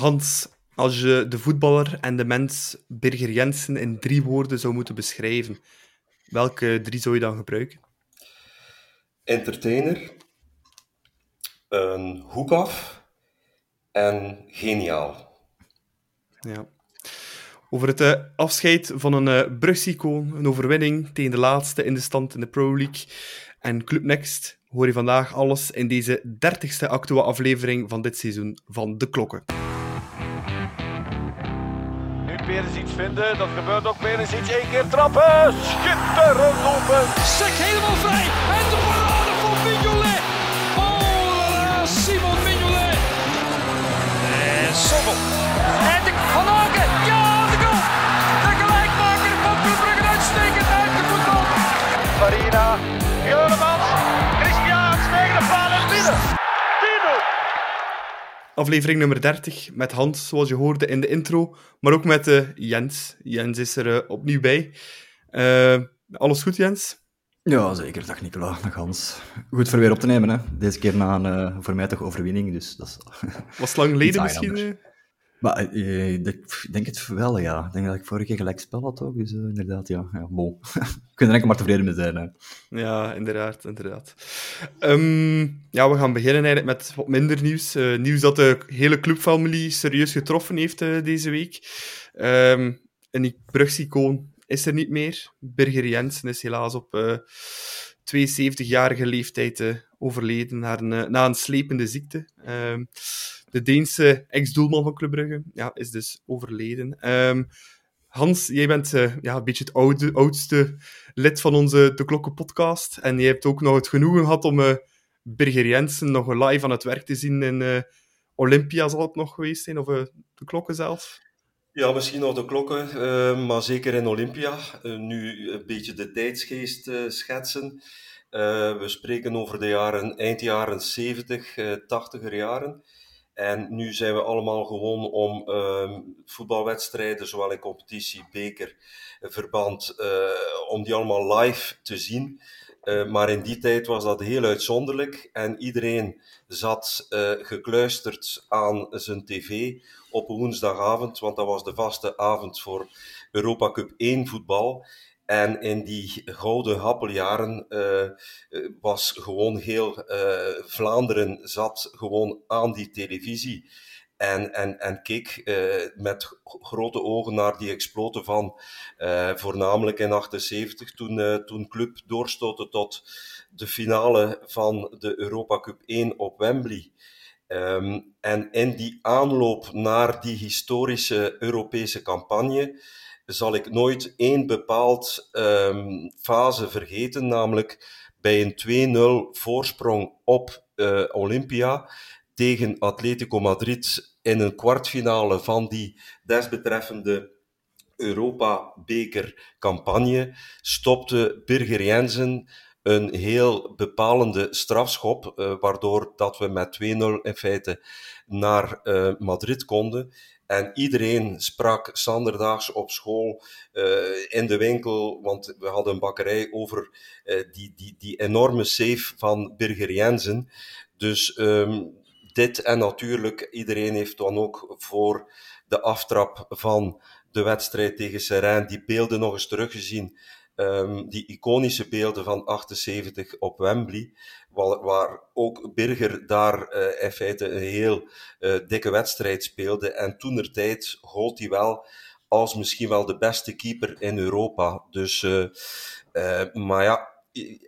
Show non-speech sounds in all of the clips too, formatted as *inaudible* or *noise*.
Hans, als je de voetballer en de mens Birger Jensen in drie woorden zou moeten beschrijven, welke drie zou je dan gebruiken? Entertainer, een hoek af en geniaal. Ja. Over het uh, afscheid van een uh, Brugsicoon, een overwinning tegen de laatste in de stand in de Pro League en Club Next hoor je vandaag alles in deze dertigste actua aflevering van dit seizoen van De Klokken. Perens iets vinden, dat gebeurt ook. Perens iets, één keer trappen, schitterend lopen. Sek helemaal vrij en de parade van Mignolet. Oh Simon Mignolet. En Sommel. En de Van ja Aflevering nummer 30 met Hans, zoals je hoorde in de intro, maar ook met uh, Jens. Jens is er uh, opnieuw bij. Uh, alles goed, Jens? Ja, zeker. Dag Nicola, dag Hans. Goed voor weer op te nemen. Hè. Deze keer na een voor mij toch overwinning. Dus dat is... Was het lang geleden misschien? Maar eh, ik denk het wel, ja. Ik denk dat ik vorige keer gelijk spel had ook. Dus uh, inderdaad, ja. ja bon. *laughs* Kunnen er enkel maar tevreden mee zijn. Hè. Ja, inderdaad. inderdaad. Um, ja, we gaan beginnen eigenlijk met wat minder nieuws. Uh, nieuws dat de hele clubfamilie serieus getroffen heeft deze week. Um, een Brugsicoon is er niet meer. Birger Jensen is helaas op 72-jarige leeftijd overleden na een, na een slepende ziekte. Um, de Deense ex-doelman van Club Brugge ja, is dus overleden. Um, Hans, jij bent uh, ja, een beetje het oudste lid van onze De Klokken podcast. En je hebt ook nog het genoegen gehad om uh, Birger Jensen nog live aan het werk te zien in Olympia, zal het nog geweest zijn? Of De Klokken zelf? Ja, misschien nog De Klokken, maar zeker in Olympia. nu een beetje de tijdsgeest schetsen. We spreken over de jaren, eind jaren 70, 80er jaren. En nu zijn we allemaal gewoon om uh, voetbalwedstrijden, zowel in competitie, beker, verband, uh, om die allemaal live te zien. Maar in die tijd was dat heel uitzonderlijk en iedereen zat gekluisterd aan zijn tv op woensdagavond, want dat was de vaste avond voor Europa Cup 1 voetbal. En in die gouden happeljaren uh, was gewoon heel uh, Vlaanderen zat gewoon aan die televisie. En, en, en keek uh, met grote ogen naar die exploten van voornamelijk in 78, toen, toen Club doorstootte tot de finale van de Europa Cup 1 op Wembley. Um, en in die aanloop naar die historische Europese campagne zal ik nooit één bepaald um, fase vergeten, namelijk bij een 2-0 voorsprong op uh, Olympia tegen Atletico Madrid in een kwartfinale van die desbetreffende Europa-beker campagne stopte Birger Jensen een heel bepalende strafschop, uh, waardoor dat we met 2-0 in feite naar uh, Madrid konden. En iedereen sprak zanderdaags op school, uh, in de winkel, want we hadden een bakkerij over die, die, die enorme save van Birger Jensen. Dus um, dit en natuurlijk, iedereen heeft dan ook voor de aftrap van de wedstrijd tegen Serijn die beelden nog eens teruggezien. Um, die iconische beelden van 78 op Wembley waar, waar ook Birger daar uh, in feite een heel uh, dikke wedstrijd speelde. En toen er tijd gold hij wel als misschien wel de beste keeper in Europa. Dus, uh, maar ja,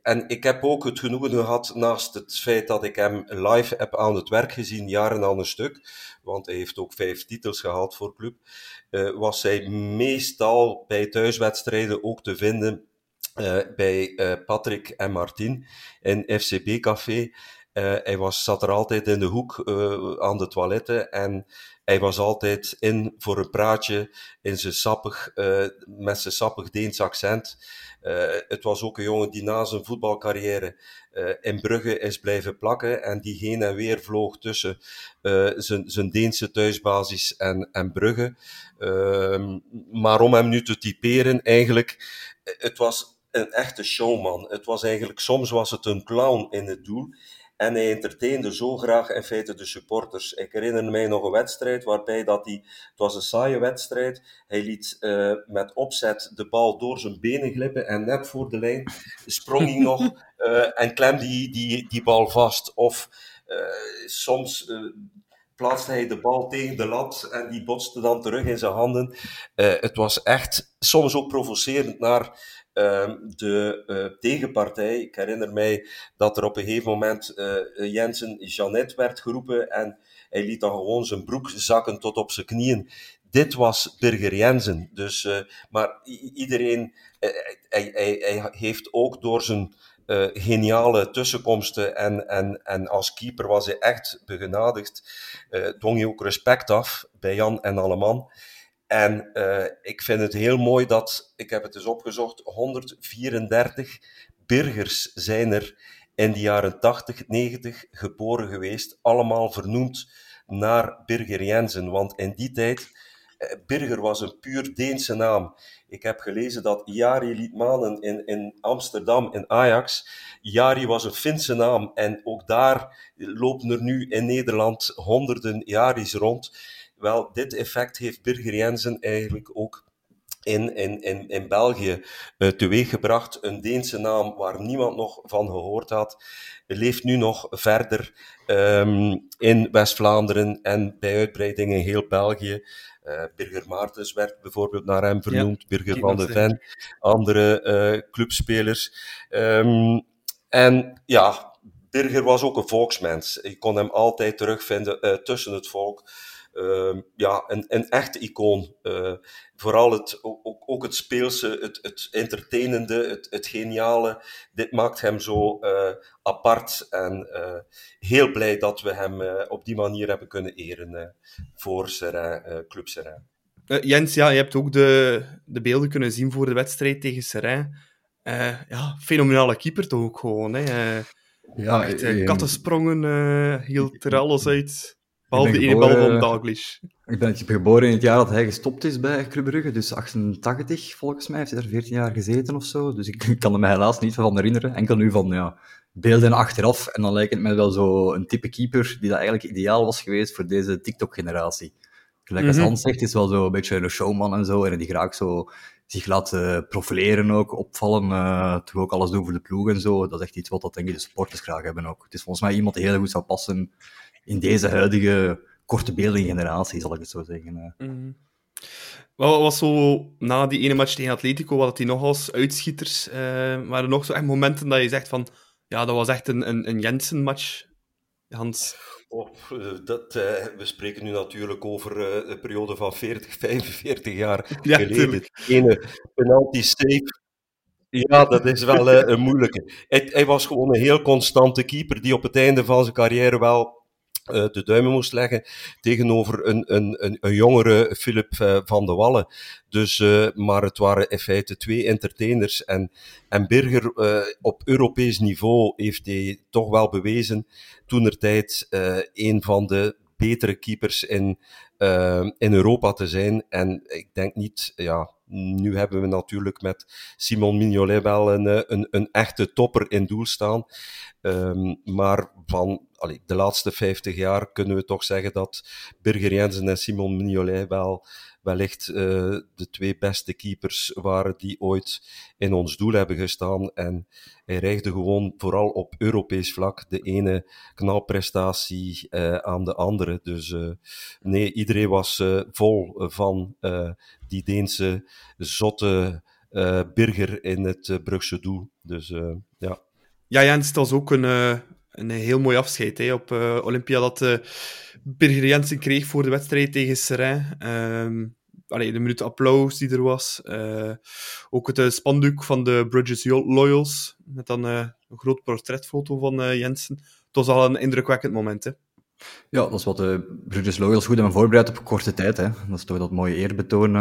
en ik heb ook het genoegen gehad, naast het feit dat ik hem live heb aan het werk gezien, jaren aan een stuk, want hij heeft ook vijf titels gehaald voor club, uh, was hij meestal bij thuiswedstrijden ook te vinden uh, bij uh, Patrick en Martin in FCB Café. Hij was, zat er altijd in de hoek aan de toiletten en hij was altijd in voor een praatje in zijn sappig, met zijn sappig Deens accent. het was ook een jongen die na zijn voetbalcarrière in Brugge is blijven plakken en die heen en weer vloog tussen zijn, zijn Deense thuisbasis en, en Brugge. Ehm, maar om hem nu te typeren, eigenlijk, het was een echte showman. Het was eigenlijk, soms was het een clown in het doel. En hij entertainde zo graag in feite de supporters. Ik herinner mij nog een wedstrijd waarbij dat hij, het was een saaie wedstrijd, hij liet uh, met opzet de bal door zijn benen glippen en net voor de lijn sprong hij nog uh, *laughs* en klemde hij die, die bal vast. Of uh, soms plaatste hij de bal tegen de lat en die botste dan terug in zijn handen. Het was echt soms ook provocerend naar de uh, tegenpartij. Ik herinner mij dat er op een gegeven moment Jensen Janet werd geroepen en hij liet dan gewoon zijn broek zakken tot op zijn knieën. Dit was Birger Jensen. Dus, maar iedereen, hij, hij, hij heeft ook door zijn geniale tussenkomsten en, en, en als keeper was hij echt begenadigd. Uh, je ook respect af bij Jan en Alleman. En uh, ik vind het heel mooi dat, ik heb het eens opgezocht, 134 burgers zijn er in de jaren 80, 90 geboren geweest. Allemaal vernoemd naar Birger. Want in die tijd, Birger was een puur Deense naam. Ik heb gelezen dat Jari Liedmanen in, in Amsterdam, in Ajax, Jari was een Finse naam en ook daar lopen er nu in Nederland honderden Jaris rond. Wel, dit effect heeft Birger Jensen eigenlijk ook in, in, in, in België uh, teweeggebracht. Een Deense naam waar niemand nog van gehoord had, leeft nu nog verder um, in West-Vlaanderen en bij uitbreiding in heel België. Uh, Birger Maartens werd bijvoorbeeld naar hem vernoemd, ja, Birger van de Ven, andere uh, clubspelers. Um, en ja, Birger was ook een volksmens. Je kon hem altijd terugvinden tussen het volk. Uh, ja, een, een echte icoon. Uh, vooral het, ook, ook het speelse, het, het entertainende, het, het geniale. Dit maakt hem zo uh, apart en heel blij dat we hem op die manier hebben kunnen eren voor Seraing, Club Seraing. Jens, ja, je hebt ook de, de beelden kunnen zien voor de wedstrijd tegen Seraing. ja, fenomenale keeper toch ook gewoon. Hè? ja, echt, uh, kattensprongen hield er alles uit. Behalve de ene bal van Dalglish. Ik ben geboren in het jaar dat hij gestopt is bij Club Brugge, dus 88 volgens mij. Hij heeft er 14 jaar gezeten of zo. Dus ik *laughs* kan er me helaas niet van herinneren. Enkel nu van ja, beelden achteraf. En dan lijkt het mij wel zo een type keeper die dat eigenlijk ideaal was geweest voor deze TikTok-generatie. Gelijk als mm -hmm. Hans zegt, is wel zo een beetje een showman en zo. En die graag zo zich laat uh, profileren ook, opvallen. Uh, toch ook alles doen voor de ploeg en zo. Dat is echt iets wat dat, denk ik, de supporters graag hebben ook. Het is volgens mij iemand die heel goed zou passen in deze huidige korte beelden generatie, zal ik het zo zeggen. Mm. Wat was zo, na die ene match tegen Atletico, wat hij nog als uitschieters? Uh, waren er nog zo echt momenten dat je zegt van, ja, dat was echt een, een, een Jensen-match, Hans? Oh, dat, uh, we spreken nu natuurlijk over uh, een periode van 40, 45 jaar *laughs* ja, geleden. Ene penalty save ja, dat is wel uh, een moeilijke. Hij, hij, was gewoon een heel constante keeper die op het einde van zijn carrière wel de duimen moest leggen tegenover een, een, een, een jongere Philip uh, van de Wallen. Dus, uh, maar het waren in feite twee entertainers. En, en Birger op Europees niveau heeft hij toch wel bewezen toen er tijd een van de betere keepers in, in Europa te zijn. En ik denk niet, ja, nu hebben we natuurlijk met Simon Mignolet wel een, een, een echte topper in doel staan. Um, maar van de laatste 50 jaar kunnen we toch zeggen dat Birger Jensen en Simon Mignolet wel wellicht uh, de twee beste keepers waren die ooit in ons doel hebben gestaan. En hij reigde gewoon vooral op Europees vlak de ene knalprestatie uh, aan de andere. Dus uh, nee, iedereen was vol van die Deense zotte Birger in het Brugse doel. Dus ja. Ja, Jens, het was ook een, een heel mooi afscheid hè, op Olympia dat Birger Jensen kreeg voor de wedstrijd tegen Seraing. Um, allee, de minuut applaus die er was. Uh, ook het uh, spandoek van de Bridges Loyals, met dan uh, een groot portretfoto van Jensen. Het was al een indrukwekkend moment. Hè. Ja, dat is wat de Bridges Loyals goed hebben voorbereid op korte tijd. Hè. Dat is toch dat mooie eerbetoon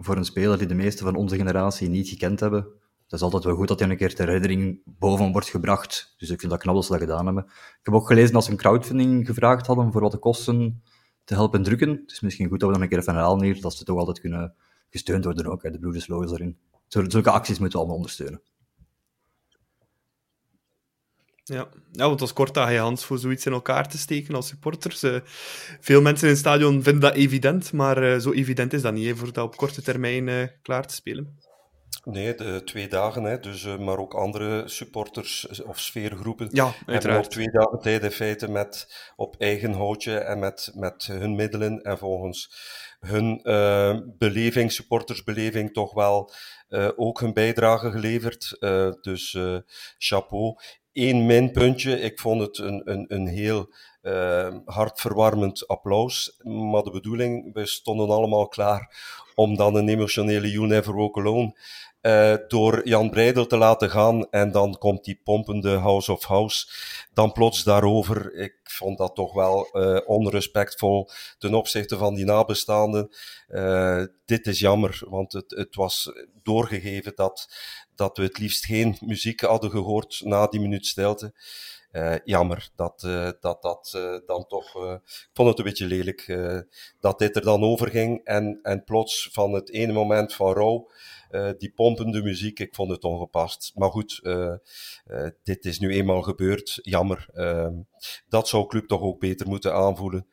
voor een speler die de meeste van onze generatie niet gekend hebben het is altijd wel goed dat hij een keer ter herinnering boven wordt gebracht. Dus ik vind dat knap dat ze dat gedaan hebben. Ik heb ook gelezen dat ze een crowdfunding gevraagd hadden voor wat de kosten te helpen drukken. Het is misschien goed dat we dan een keer even herhalen dat ze toch altijd kunnen gesteund worden ook, hè, de Broeders erin. Zulke acties moeten we allemaal ondersteunen. Ja. ja, want was kort aan je Hans voor zoiets in elkaar te steken als supporters. Uh, veel mensen in het stadion vinden dat evident, maar uh, zo evident is dat niet, voor dat op korte termijn uh, klaar te spelen. Nee, de twee dagen, hè, dus, maar ook andere supporters of sfeergroepen ja, hebben ook twee dagen tijd in feite met, op eigen houtje en met, met hun middelen en volgens hun beleving, supportersbeleving, toch wel ook hun bijdrage geleverd. dus chapeau één minpuntje. Ik vond het een, een, een heel hartverwarmend applaus. Maar de bedoeling, we stonden allemaal klaar om dan een emotionele You Never Walk Alone uh, door Jan Breidel te laten gaan. En dan komt die pompende House of House dan plots daarover. Ik vond dat toch wel uh, onrespectvol ten opzichte van die nabestaanden. Uh, dit is jammer, want het, het was doorgegeven dat, dat we het liefst geen muziek hadden gehoord na die minuut stilte. Jammer dat dat, dat dan toch. ik vond het een beetje lelijk dat dit er dan over ging. En, en plots van het ene moment van rouw die pompende muziek, ik vond het ongepast. Maar goed, uh, uh, dit is nu eenmaal gebeurd. Jammer. Dat zou club toch ook beter moeten aanvoelen.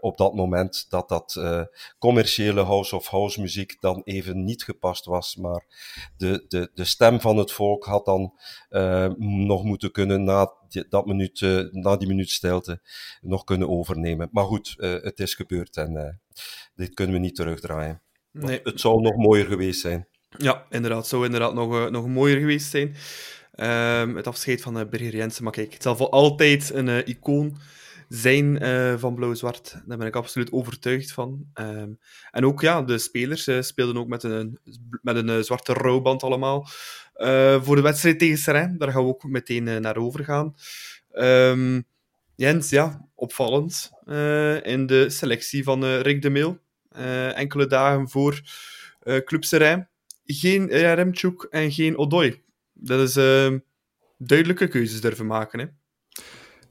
op dat moment dat dat commerciële house of house muziek dan even niet gepast was. Maar de, de, de stem van het volk had dan nog moeten kunnen na dat minuut, na die minuut stilte nog kunnen overnemen. Maar goed, het is gebeurd en dit kunnen we niet terugdraaien. Nee. Het zou nog mooier geweest zijn. Ja, inderdaad. zou inderdaad nog, uh, nog mooier geweest zijn. Um, het afscheid van uh, Birger Jensen. Maar kijk, het zal voor altijd een uh, icoon zijn van Blauw-Zwart. Daar ben ik absoluut overtuigd van. Um, en ook, ja, de spelers speelden ook met een, met een zwarte rouwband allemaal. voor de wedstrijd tegen Serrain. Daar gaan we ook meteen naar over gaan. Um, Jens, ja, opvallend in de selectie van Rick de Meel. enkele dagen voor Club Serrain geen Remchuk en geen Odoi. Dat is uh, duidelijke keuzes durven maken. Hè?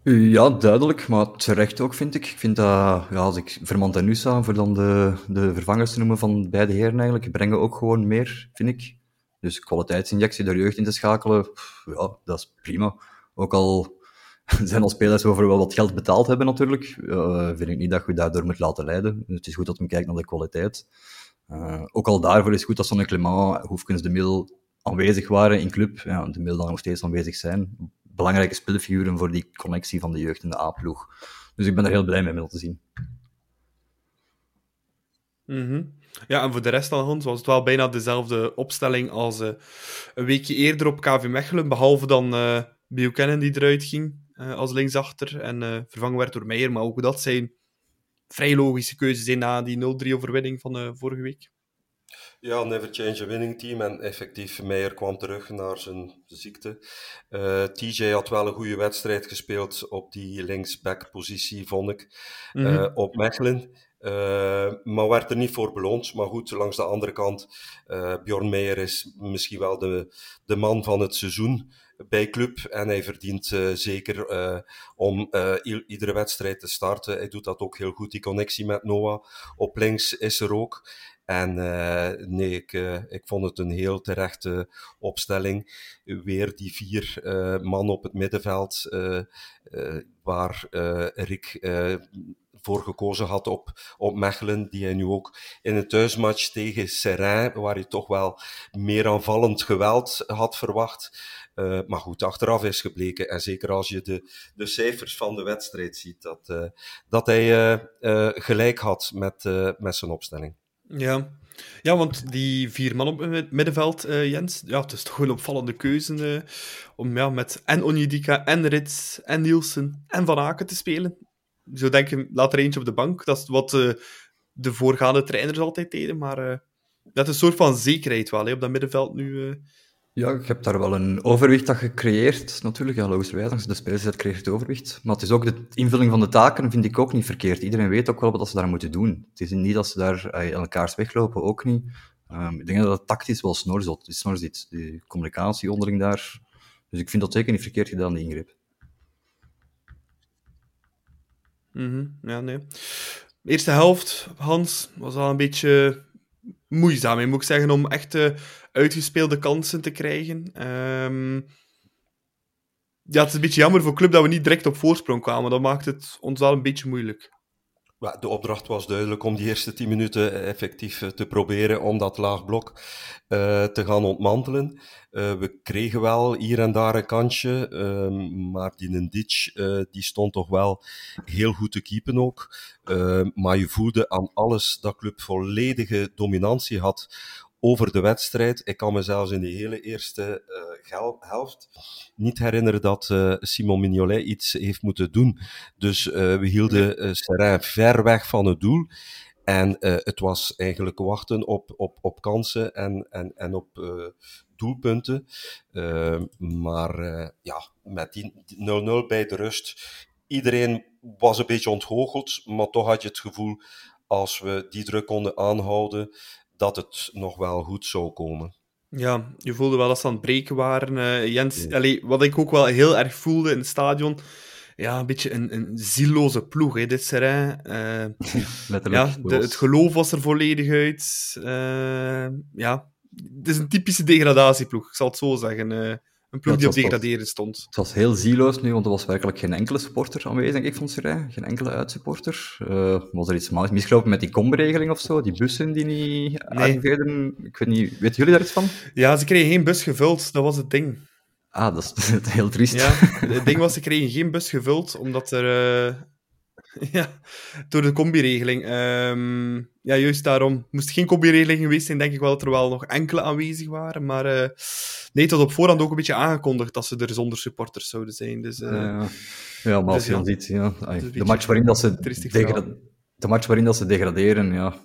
Ja, duidelijk, maar terecht ook, vind ik. Ik vind dat, ja, als ik Vermand en Nusa, voor dan de, de vervangers te noemen van beide heren eigenlijk, brengen ook gewoon meer, vind ik. Dus kwaliteitsinjectie door jeugd in te schakelen, ja, dat is prima. Ook al *laughs* zijn al spelers over wel wat geld betaald hebben natuurlijk, uh, vind ik niet dat je daardoor moet laten leiden. Het is goed dat men kijkt naar de kwaliteit. Uh, ook al daarvoor is goed dat zo'n Clement, Hoefkens, De Mil aanwezig waren in club. Ja, de Mil dan nog steeds aanwezig zijn. Belangrijke speelfiguren voor die connectie van de jeugd en de A-ploeg. Dus ik ben er heel blij mee om te zien. -hmm. Ja, en voor de rest dan, Hans, was het wel bijna dezelfde opstelling als uh, een weekje eerder op KV Mechelen, behalve dan uh, Buchanan die eruit ging als linksachter en vervangen werd door Meijer. Maar ook dat zijn vrij logische keuze zijn na die 0-3 overwinning van uh, vorige week. Ja, never change a winning team. En effectief, Meijer kwam terug naar zijn ziekte. Uh, eh, TJ had wel een goede wedstrijd gespeeld op die linksback-positie, vond ik. Mm -hmm. uh, op Mechelen. Uh, maar werd er niet voor beloond. Maar goed, langs de andere kant, Bjorn Meijer is misschien wel de, de man van het seizoen bij club. En hij verdient uh, zeker uh, om uh, iedere wedstrijd te starten. Hij doet dat ook heel goed. Die connectie met Noah op links is er ook. En nee, ik, ik vond het een heel terechte opstelling. Weer die vier man op het middenveld, waar Rick voor gekozen had op, op Mechelen, die hij nu ook in een thuismatch tegen Serrain, waar hij toch wel meer aanvallend geweld had verwacht. Uh, maar goed, achteraf is gebleken, en zeker als je de, de cijfers van de wedstrijd ziet, dat, uh, dat hij uh, gelijk had met, met zijn opstelling. Ja. ja, want die vier man op het middenveld, Jens, ja, het is toch een opvallende keuze om ja, met en Onjedika, en Rits, en Nielsen, en Van Aken te spelen. Zo denk je, laat er eentje op de bank. Dat is wat de voorgaande trainers altijd deden, maar dat is een soort van zekerheid wel, op dat middenveld nu ja, ik heb daar wel een overwicht dat gecreëerd. Natuurlijk, ja, logischerwijs, als je de spelers zet, creëert overwicht. Maar het is ook de invulling van de taken, vind ik ook niet verkeerd. Iedereen weet ook wel wat ze daar moeten doen. Het is niet dat ze daar in eh, elkaars weglopen, ook niet. Um, ik denk dat het tactisch wel snor zit. Snor zit. Die communicatie onderling daar. Dus ik vind dat zeker niet verkeerd gedaan, die ingreep. Mm -hmm. Ja, nee. Eerste helft, Hans, was al een beetje moeizaam, moet ik zeggen, om echt uitgespeelde kansen te krijgen. Um, ja, het is een beetje jammer voor club dat we niet direct op voorsprong kwamen. Dat maakt het ons wel een beetje moeilijk. De opdracht was duidelijk om die eerste tien minuten effectief te proberen om dat laag blok uh, te gaan ontmantelen. We kregen wel hier en daar een kansje, uh, maar die Ndic, die stond toch wel heel goed te keepen ook. maar je voelde aan alles dat club volledige dominantie had over de wedstrijd. Ik kan me zelfs in de hele eerste uh, helft niet herinneren dat uh, Simon Mignolet iets heeft moeten doen. Dus uh, we hielden Serrain ver weg van het doel. En het was eigenlijk wachten op, op, op kansen en, en, en op doelpunten. maar ja, met die 0-0 bij de rust, iedereen was een beetje ontgoocheld, maar toch had je het gevoel, als we die druk konden aanhouden, dat het nog wel goed zou komen. Ja, je voelde wel dat ze aan het breken waren. Uh, Jens, ja. allee, wat ik ook wel heel erg voelde in het stadion, ja, een beetje een, een zieloze ploeg, hè, dit Serrain. *laughs* Uh, ja, de, het geloof was er volledig uit. Uh, ja, het is een typische degradatieploeg, ik zal het zo zeggen. Een ploeg die op degraderen stond. Het was heel zieloos nu, want er was werkelijk geen enkele supporter aanwezig, denk ik, van Serijn. Geen enkele uitsupporter. Uh, was er iets misgelopen met die komregeling of zo? Die bussen die niet nee. Ik weet niet, weten jullie daar iets van? Ja, ze kregen geen bus gevuld, dat was het ding. Ah, dat is *laughs* heel triest. Ja, het ding was, ze kregen geen bus gevuld, omdat er... Uh, *laughs* ja, door de combi-regeling. Um, ja, juist daarom. Moest geen combi-regeling geweest zijn, denk ik wel dat er wel nog enkele aanwezig waren. Maar uh, nee, was op voorhand ook een beetje aangekondigd dat ze er zonder supporters zouden zijn. Dus, uh, ja, ja, maar als je dan ziet, ja, de, match waarin dat ze de match waarin dat ze degraderen, ja,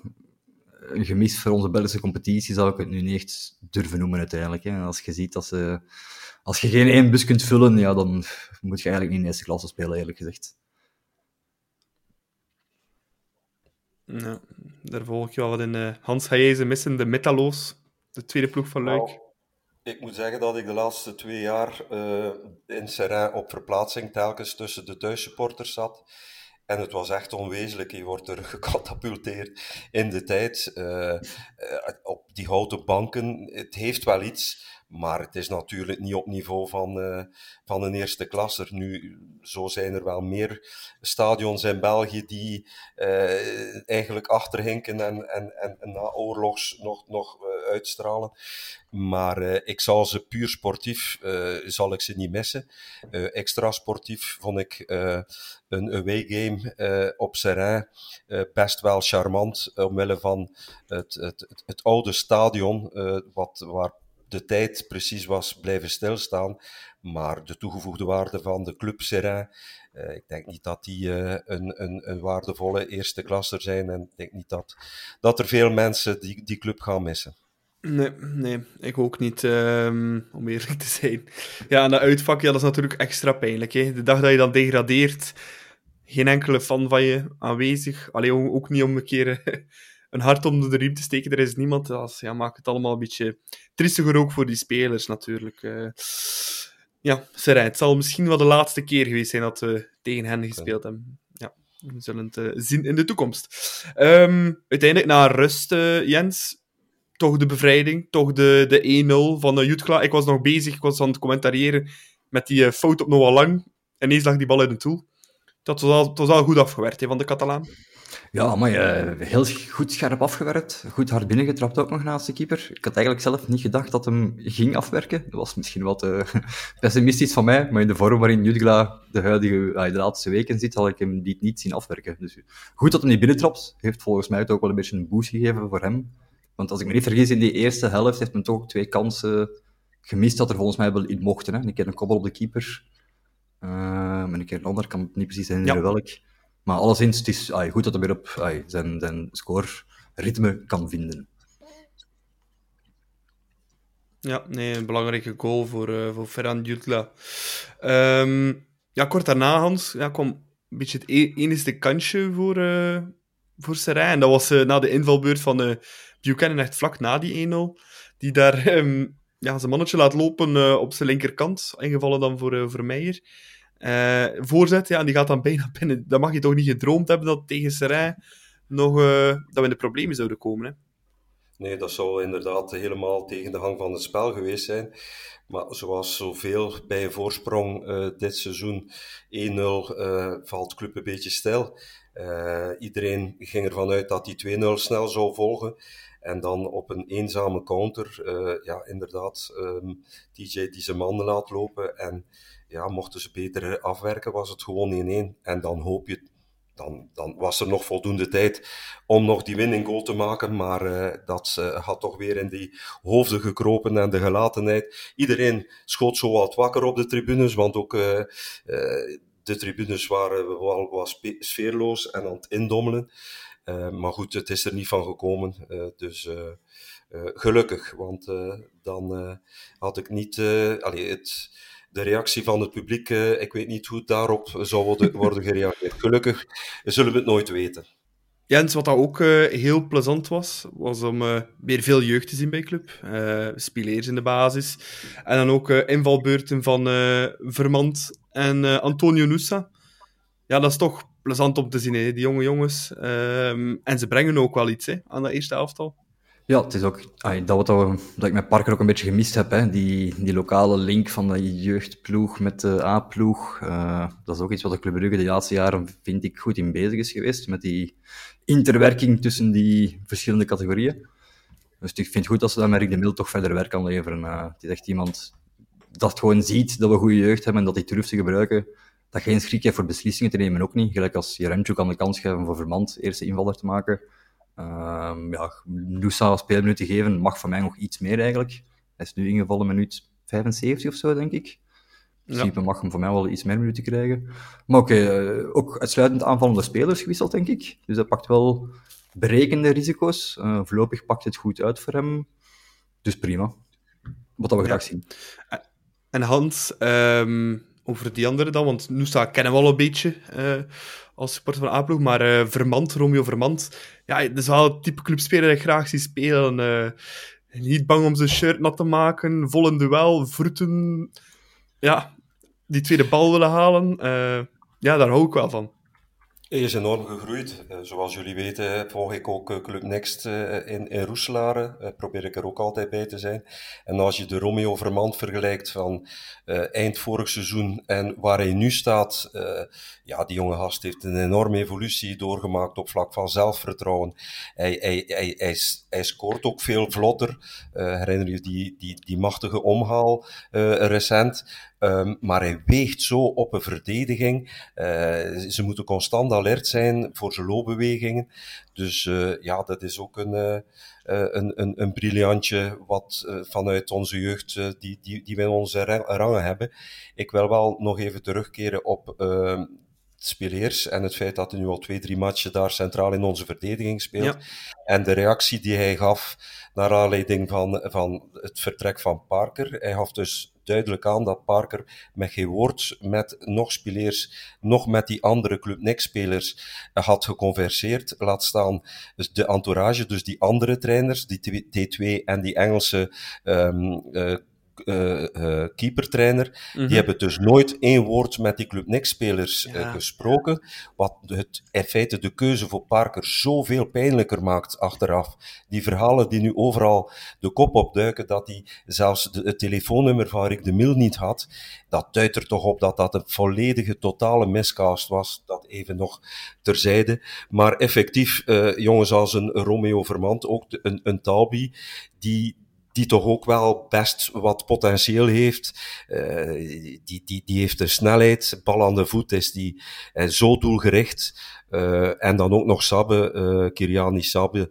een gemis voor onze Belgische competitie zou ik het nu niet echt durven noemen uiteindelijk. Hè. Als je ziet dat ze... Als je geen één bus kunt vullen, ja, dan moet je eigenlijk niet in eerste klasse spelen, eerlijk gezegd. Ja, daar volg je wel wat in. Uh, Hans, ze missen, de Metaloos, de tweede ploeg van Luik? Nou, ik moet zeggen dat ik de laatste twee jaar uh, in Serrain op verplaatsing telkens tussen de thuissupporters zat. En het was echt onwezenlijk. Je wordt er *laughs* gecatapulteerd in de tijd. Uh, op die houten banken. Het heeft wel iets. Maar het is natuurlijk niet op niveau van, uh, van een eerste klasser. Nu, zo zijn er wel meer stadions in België die uh, eigenlijk achterhinken en, en, en, na oorlogs nog, nog uh, uitstralen. Maar ik zal ze puur sportief, zal ik ze niet missen. extra sportief vond ik een away game op Serrain best wel charmant, omwille van het, het, het, het oude stadion, wat, waar de tijd precies was blijven stilstaan. Maar de toegevoegde waarde van de Club Serrain, uh, ik denk niet dat die uh, een, een, een, waardevolle eerste klasser zijn. En ik denk niet dat, dat er veel mensen die, die club gaan missen. Nee, nee, ik ook niet, um, om eerlijk te zijn. Ja, en dat uitvak, ja, dat is natuurlijk extra pijnlijk. Hè? De dag dat je dan degradeert, geen enkele fan van je aanwezig. Alleen ook niet om een keer *laughs* een hart onder de riem te steken. Er is niemand. Dat ja, maakt het allemaal een beetje triestiger ook voor die spelers natuurlijk. Uh, ja, Serijn, het zal misschien wel de laatste keer geweest zijn dat we tegen hen gespeeld hebben. Ja, we zullen het uh, zien in de toekomst. Um, uiteindelijk, na rust, uh, Jens, toch de bevrijding, toch de, de 1-0 van uh, Jutkla. Ik was nog bezig, ik was aan het commentariëren met die fout op Noah Lang. En ineens lag die bal in het doel. Dat was al, het was al goed afgewerkt he, van de Catalaan. Ja, maar uh, heel goed scherp afgewerkt. Goed hard binnengetrapt ook nog naast de keeper. Ik had eigenlijk zelf niet gedacht dat hem ging afwerken. Dat was misschien wat uh, *laughs* pessimistisch van mij, maar in de vorm waarin Jutgla de, huidige, uh, de laatste weken zit, had ik hem die niet zien afwerken. Dus goed dat hij niet binnentrapt. Heeft volgens mij ook wel een beetje een boost gegeven voor hem. Want als ik me niet vergis, in die eerste helft heeft men toch twee kansen gemist dat er volgens mij wel in mochten. Hè. Een keer een koppel op de keeper. En een keer een ander, kan ik niet precies herinneren ja. welk. Maar alleszins, het is goed dat hij weer op zijn, zijn score-ritme kan vinden. Ja, nee, een belangrijke goal voor, uh, voor Ferran Jutla. Um, ja, kort daarna, Hans, ja, kwam een beetje het e-, enige kansje voor, uh, voor Serijn. En dat was uh, na de invalbeurt van uh, Buchanan, echt vlak na die 1-0. Die daar um, ja, zijn mannetje laat lopen op zijn linkerkant. Ingevallen dan voor, voor Meijer. Uh, voorzet, ja, en die gaat dan bijna binnen. Dan mag je toch niet gedroomd hebben dat tegen Serrain nog, uh, dat we in de problemen zouden komen. Hè? Nee, dat zou inderdaad helemaal tegen de hang van het spel geweest zijn. Maar zoals zoveel bij een voorsprong uh, dit seizoen 1-0 uh, valt club een beetje stil. Iedereen ging ervan uit dat die 2-0 snel zou volgen. En dan op een eenzame counter, ja, inderdaad, um, ehm, DJ die zijn man laat lopen. En ja, mochten ze beter afwerken, was het gewoon 1-1. En dan hoop je dan, dan was er nog voldoende tijd om nog die winning goal te maken. Maar uh, dat uh, had toch weer in die hoofden gekropen en de gelatenheid. Iedereen schoot zo wat wakker op de tribunes, want ook uh, de tribunes waren wel sfeerloos en aan het indommelen. maar goed, het is er niet van gekomen. dus gelukkig, want dan had ik niet. allee, het, de reactie van het publiek, uh, ik weet niet hoe daarop zou worden, *laughs* worden gereageerd. Gelukkig zullen we het nooit weten. Jens, wat dat ook uh, heel plezant was, was om uh, weer veel jeugd te zien bij club. Uh, Spileers in de basis. En dan ook invalbeurten van Vermand en Antonio Nusa. Ja, dat is toch plezant om te zien, hè, die jonge jongens. Ehm, en ze brengen ook wel iets hè, aan dat eerste elftal. Ja, het is ook dat, wat, dat ik met Parker ook een beetje gemist heb. Hè. Die, die lokale link van de jeugdploeg met de A-ploeg. Uh, dat is ook iets wat de Club Brugge de laatste jaren, vind ik, goed in bezig is geweest. Met die interwerking tussen die verschillende categorieën. Dus ik vind het goed dat ze daar met de Mil toch verder werk kan leveren. Uh, het is echt iemand dat gewoon ziet dat we goede jeugd hebben en dat hij durft te gebruiken. Dat geen schrik heeft voor beslissingen te nemen, ook niet. Gelijk als Jeremchuk kan de kans geven voor Vermand eerste invaller te maken Um, ja, Nusa speelminuten geven mag van mij nog iets meer eigenlijk. Hij is nu ingevallen minuut 75 of zo, denk ik. In principe mag hem voor mij wel iets meer minuten krijgen. Maar oké, okay, uh, ook uitsluitend aanvallende spelers gewisseld, denk ik. Dus dat pakt wel berekende risico's. Uh, voorlopig pakt het goed uit voor hem. Dus prima. Wat dat we ja. graag zien. En Hans, um, over die andere dan, want Nusa kennen we al een beetje. Uh, als supporter van A-ploeg. Maar uh, Vermand, Romeo Vermand, ja, dat is wel het type clubspeler dat ik graag zie spelen. Uh, niet bang om zijn shirt nat te maken, vol in duel, vroeten. Ja, die tweede bal willen halen. Ja, daar hou ik wel van. Is enorm gegroeid. Uh, zoals jullie weten volg ik ook uh, Club Next uh, in, in Roeselare. probeer ik er ook altijd bij te zijn. En als je de Romeo Vermand vergelijkt van eind vorig seizoen en waar hij nu staat, ja, die jonge gast heeft een enorme evolutie doorgemaakt op vlak van zelfvertrouwen. Hij, hij, hij, hij, hij scoort ook veel vlotter. herinner je die, die, die machtige omhaal recent? Um, maar hij weegt zo op een verdediging. Uh, ze moeten constant alert zijn voor zijn loopbewegingen. Dus uh, ja, dat is ook een, uh, een, een, een briljantje wat vanuit onze jeugd, die, die, die we in onze rangen hebben. Ik wil wel nog even terugkeren op ehm, Spileers en het feit dat hij nu al twee, drie matchen daar centraal in onze verdediging speelt. Ja. En de reactie die hij gaf naar aanleiding van, van het vertrek van Parker. Hij gaf dus duidelijk aan dat Parker met geen woord met nog spelers, nog met die andere Club Next-spelers had geconverseerd. Laat staan dus de entourage, dus die andere trainers, die T2 en die Engelse um, uh, uh, uh, keepertrainer. Mm -hmm. Die hebben dus nooit één woord met die Club Next-spelers ja. uh, gesproken. Wat het, in feite de keuze voor Parker zoveel pijnlijker maakt achteraf. Die verhalen die nu overal de kop opduiken, dat hij zelfs de, het telefoonnummer van Rick de Mil niet had, dat duidt er toch op dat dat een volledige, totale miscast was. Dat even nog terzijde. Maar effectief, jongens als een Romeo Vermand, ook een, een Talbi, die die toch ook wel best wat potentieel heeft. Uh, die, die, die heeft de snelheid, bal aan de voet is die uh, zo doelgericht. Uh, en dan ook nog Sabbe, Kiriani Sabbe.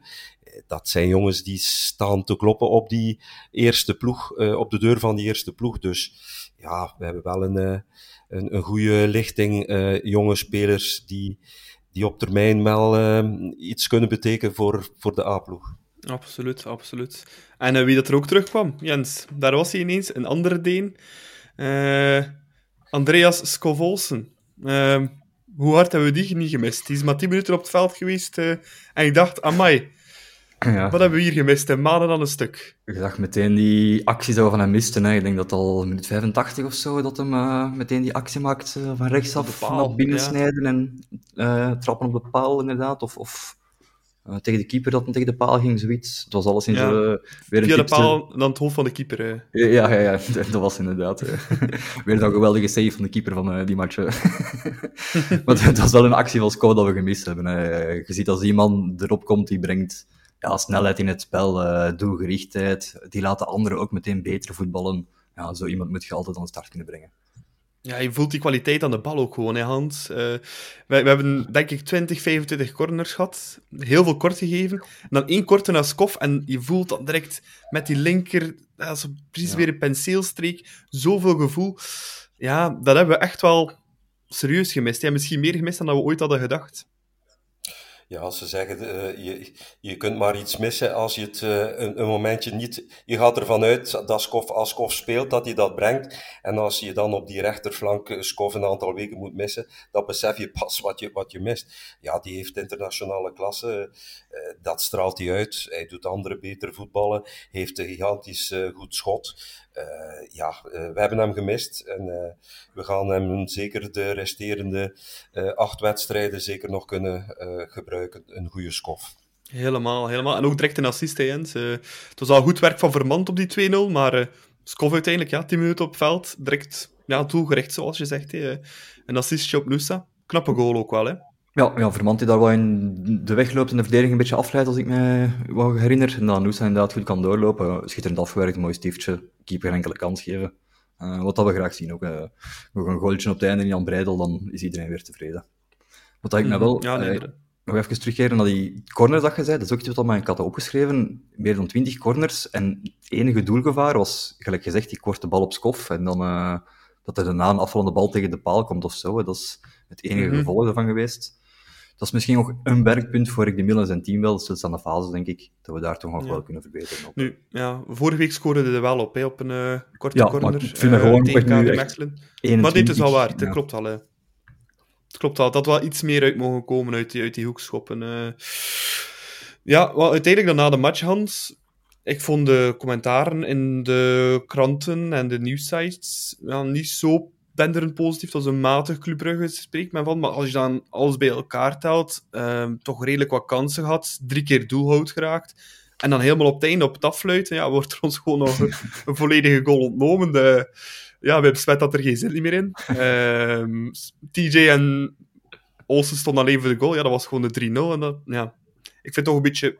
Dat zijn jongens die staan te kloppen op die eerste ploeg, op de deur van die eerste ploeg. Dus ja, we hebben wel een, een, een goede lichting jonge spelers die, die op termijn wel iets kunnen betekenen voor, voor de A-ploeg. Absoluut, absoluut. En uh, wie dat er ook terugkwam, Jens, daar was hij ineens, een andere Deen. Uh, Andreas Skovolsen. Uh, hoe hard hebben we die niet gemist? Die is maar 10 minuten op het veld geweest en ik dacht, amai, ja. wat hebben we hier gemist? En maanden aan een stuk. Ik dacht meteen die actie zo van hem misten. Hè. Ik denk dat al minuut 85 of zo, dat hem meteen die actie maakt van rechtsaf naar binnen snijden en trappen op de paal inderdaad. Of, of Uh, tegen de keeper dat hem tegen de paal ging, zoiets. Het was alles in Ja. zo, uh, weer een Via de paal dan het hoofd van de keeper. eh. Ja, ja, ja, *laughs* dat was inderdaad. eh, *laughs* weer een geweldige save van de keeper van eh, die match. eh. Want *laughs* het was wel een actie van Sco dat we gemist hebben. hè. Je ziet als iemand erop komt, die brengt ja, snelheid in het spel, eh, doelgerichtheid. Die laat de anderen ook meteen beter voetballen. Ja, zo iemand moet je altijd aan de start kunnen brengen. Ja, je voelt die kwaliteit aan de bal ook gewoon, hè, Hans. Eh, we, we hebben, denk ik, 20, 25 corners gehad. Heel veel kort gegeven. En dan één korte naar Skof. En je voelt dan direct met die linker... Dat is precies Ja. weer een penseelstreek. Zoveel gevoel. Ja, dat hebben we echt wel serieus gemist. Ja, misschien meer gemist dan dat we ooit hadden gedacht. Ja, als ze zeggen, eh, je, je kunt maar iets missen als je het eh, een, een momentje niet... Je gaat ervan uit dat Skof, als Skof speelt, dat hij dat brengt. En als je dan op die rechterflank eh, Skof een aantal weken moet missen, dan besef je pas wat je, wat je mist. Ja, die heeft internationale klasse. dat straalt hij uit. Hij doet anderen beter voetballen. Heeft een gigantisch goed schot. Eh, ja, eh, we hebben hem gemist. En eh, we gaan hem zeker de resterende eh, acht wedstrijden zeker nog kunnen eh, gebruiken. Een goede skof. Helemaal, helemaal. En ook direct een assist, hè, Jens. Het was al goed werk van Vermand op die 2-0, maar eh Skof uiteindelijk, ja, 10 minuten op veld, direct ja, doelgericht, zoals je zegt. Hè. Een assistje op Nusa. Knappe goal ook wel, hè. Ja, ja Vermand die daar wel in de weg loopt en de verdediging een beetje afleidt, als ik me wou herinner. En dan Noosa inderdaad goed kan doorlopen. Schitterend afgewerkt, mooi stiftje. Keeper geen enkele kans geven. Eh, wat dat we graag zien ook. eh, nog een goaltje op het einde in Jan Breidel, dan is iedereen weer tevreden. Wat dat ik me wel... Ja, nee, eh, nog even terugkeren naar die corners dat je zei. Dat is ook iets wat ik had opgeschreven. Meer dan 20 corners. En het enige doelgevaar was, gelijk gezegd, die korte bal op skof. En dan dat er daarna een afvallende bal tegen de paal komt of zo. Dat is het enige Mhm. gevolg ervan geweest. Dat is misschien nog een werkpunt voor ik de Milan en zijn team wel. Stilstaande fase, denk ik. Dat we daar toch nog Ja. wel kunnen verbeteren. Op. Nu, ja, vorige week scoorde er wel op, hè, op een eh, korte Ja, maar corner. ik vind me eh, gewoon tegen nu KV echt Mechelen. 21, Maar dit is wel waar, dat ja. klopt al. Hè. Het klopt al, dat wel iets meer uit mogen komen uit die, uit die hoekschoppen. eh. Ja, wel, uiteindelijk dan na de match, Hans. Ik vond de commentaren in de kranten en de nieuwsites ja, niet zo denderend positief. Dat was een matig Club Brugge, spreekt men van. Maar als je dan alles bij elkaar telt, ehm, toch redelijk wat kansen gehad. Drie keer doelhoud geraakt. En dan helemaal op het einde op het afluiten, ja, wordt er ons gewoon nog een, *laughs* een volledige goal ontnomen. De, ja, bij Besmet had er geen zin meer in. Ehm, TJ en Olsen stonden alleen voor de goal. Ja, dat was gewoon de 3-0. En dat, ja, ik vind het toch een beetje,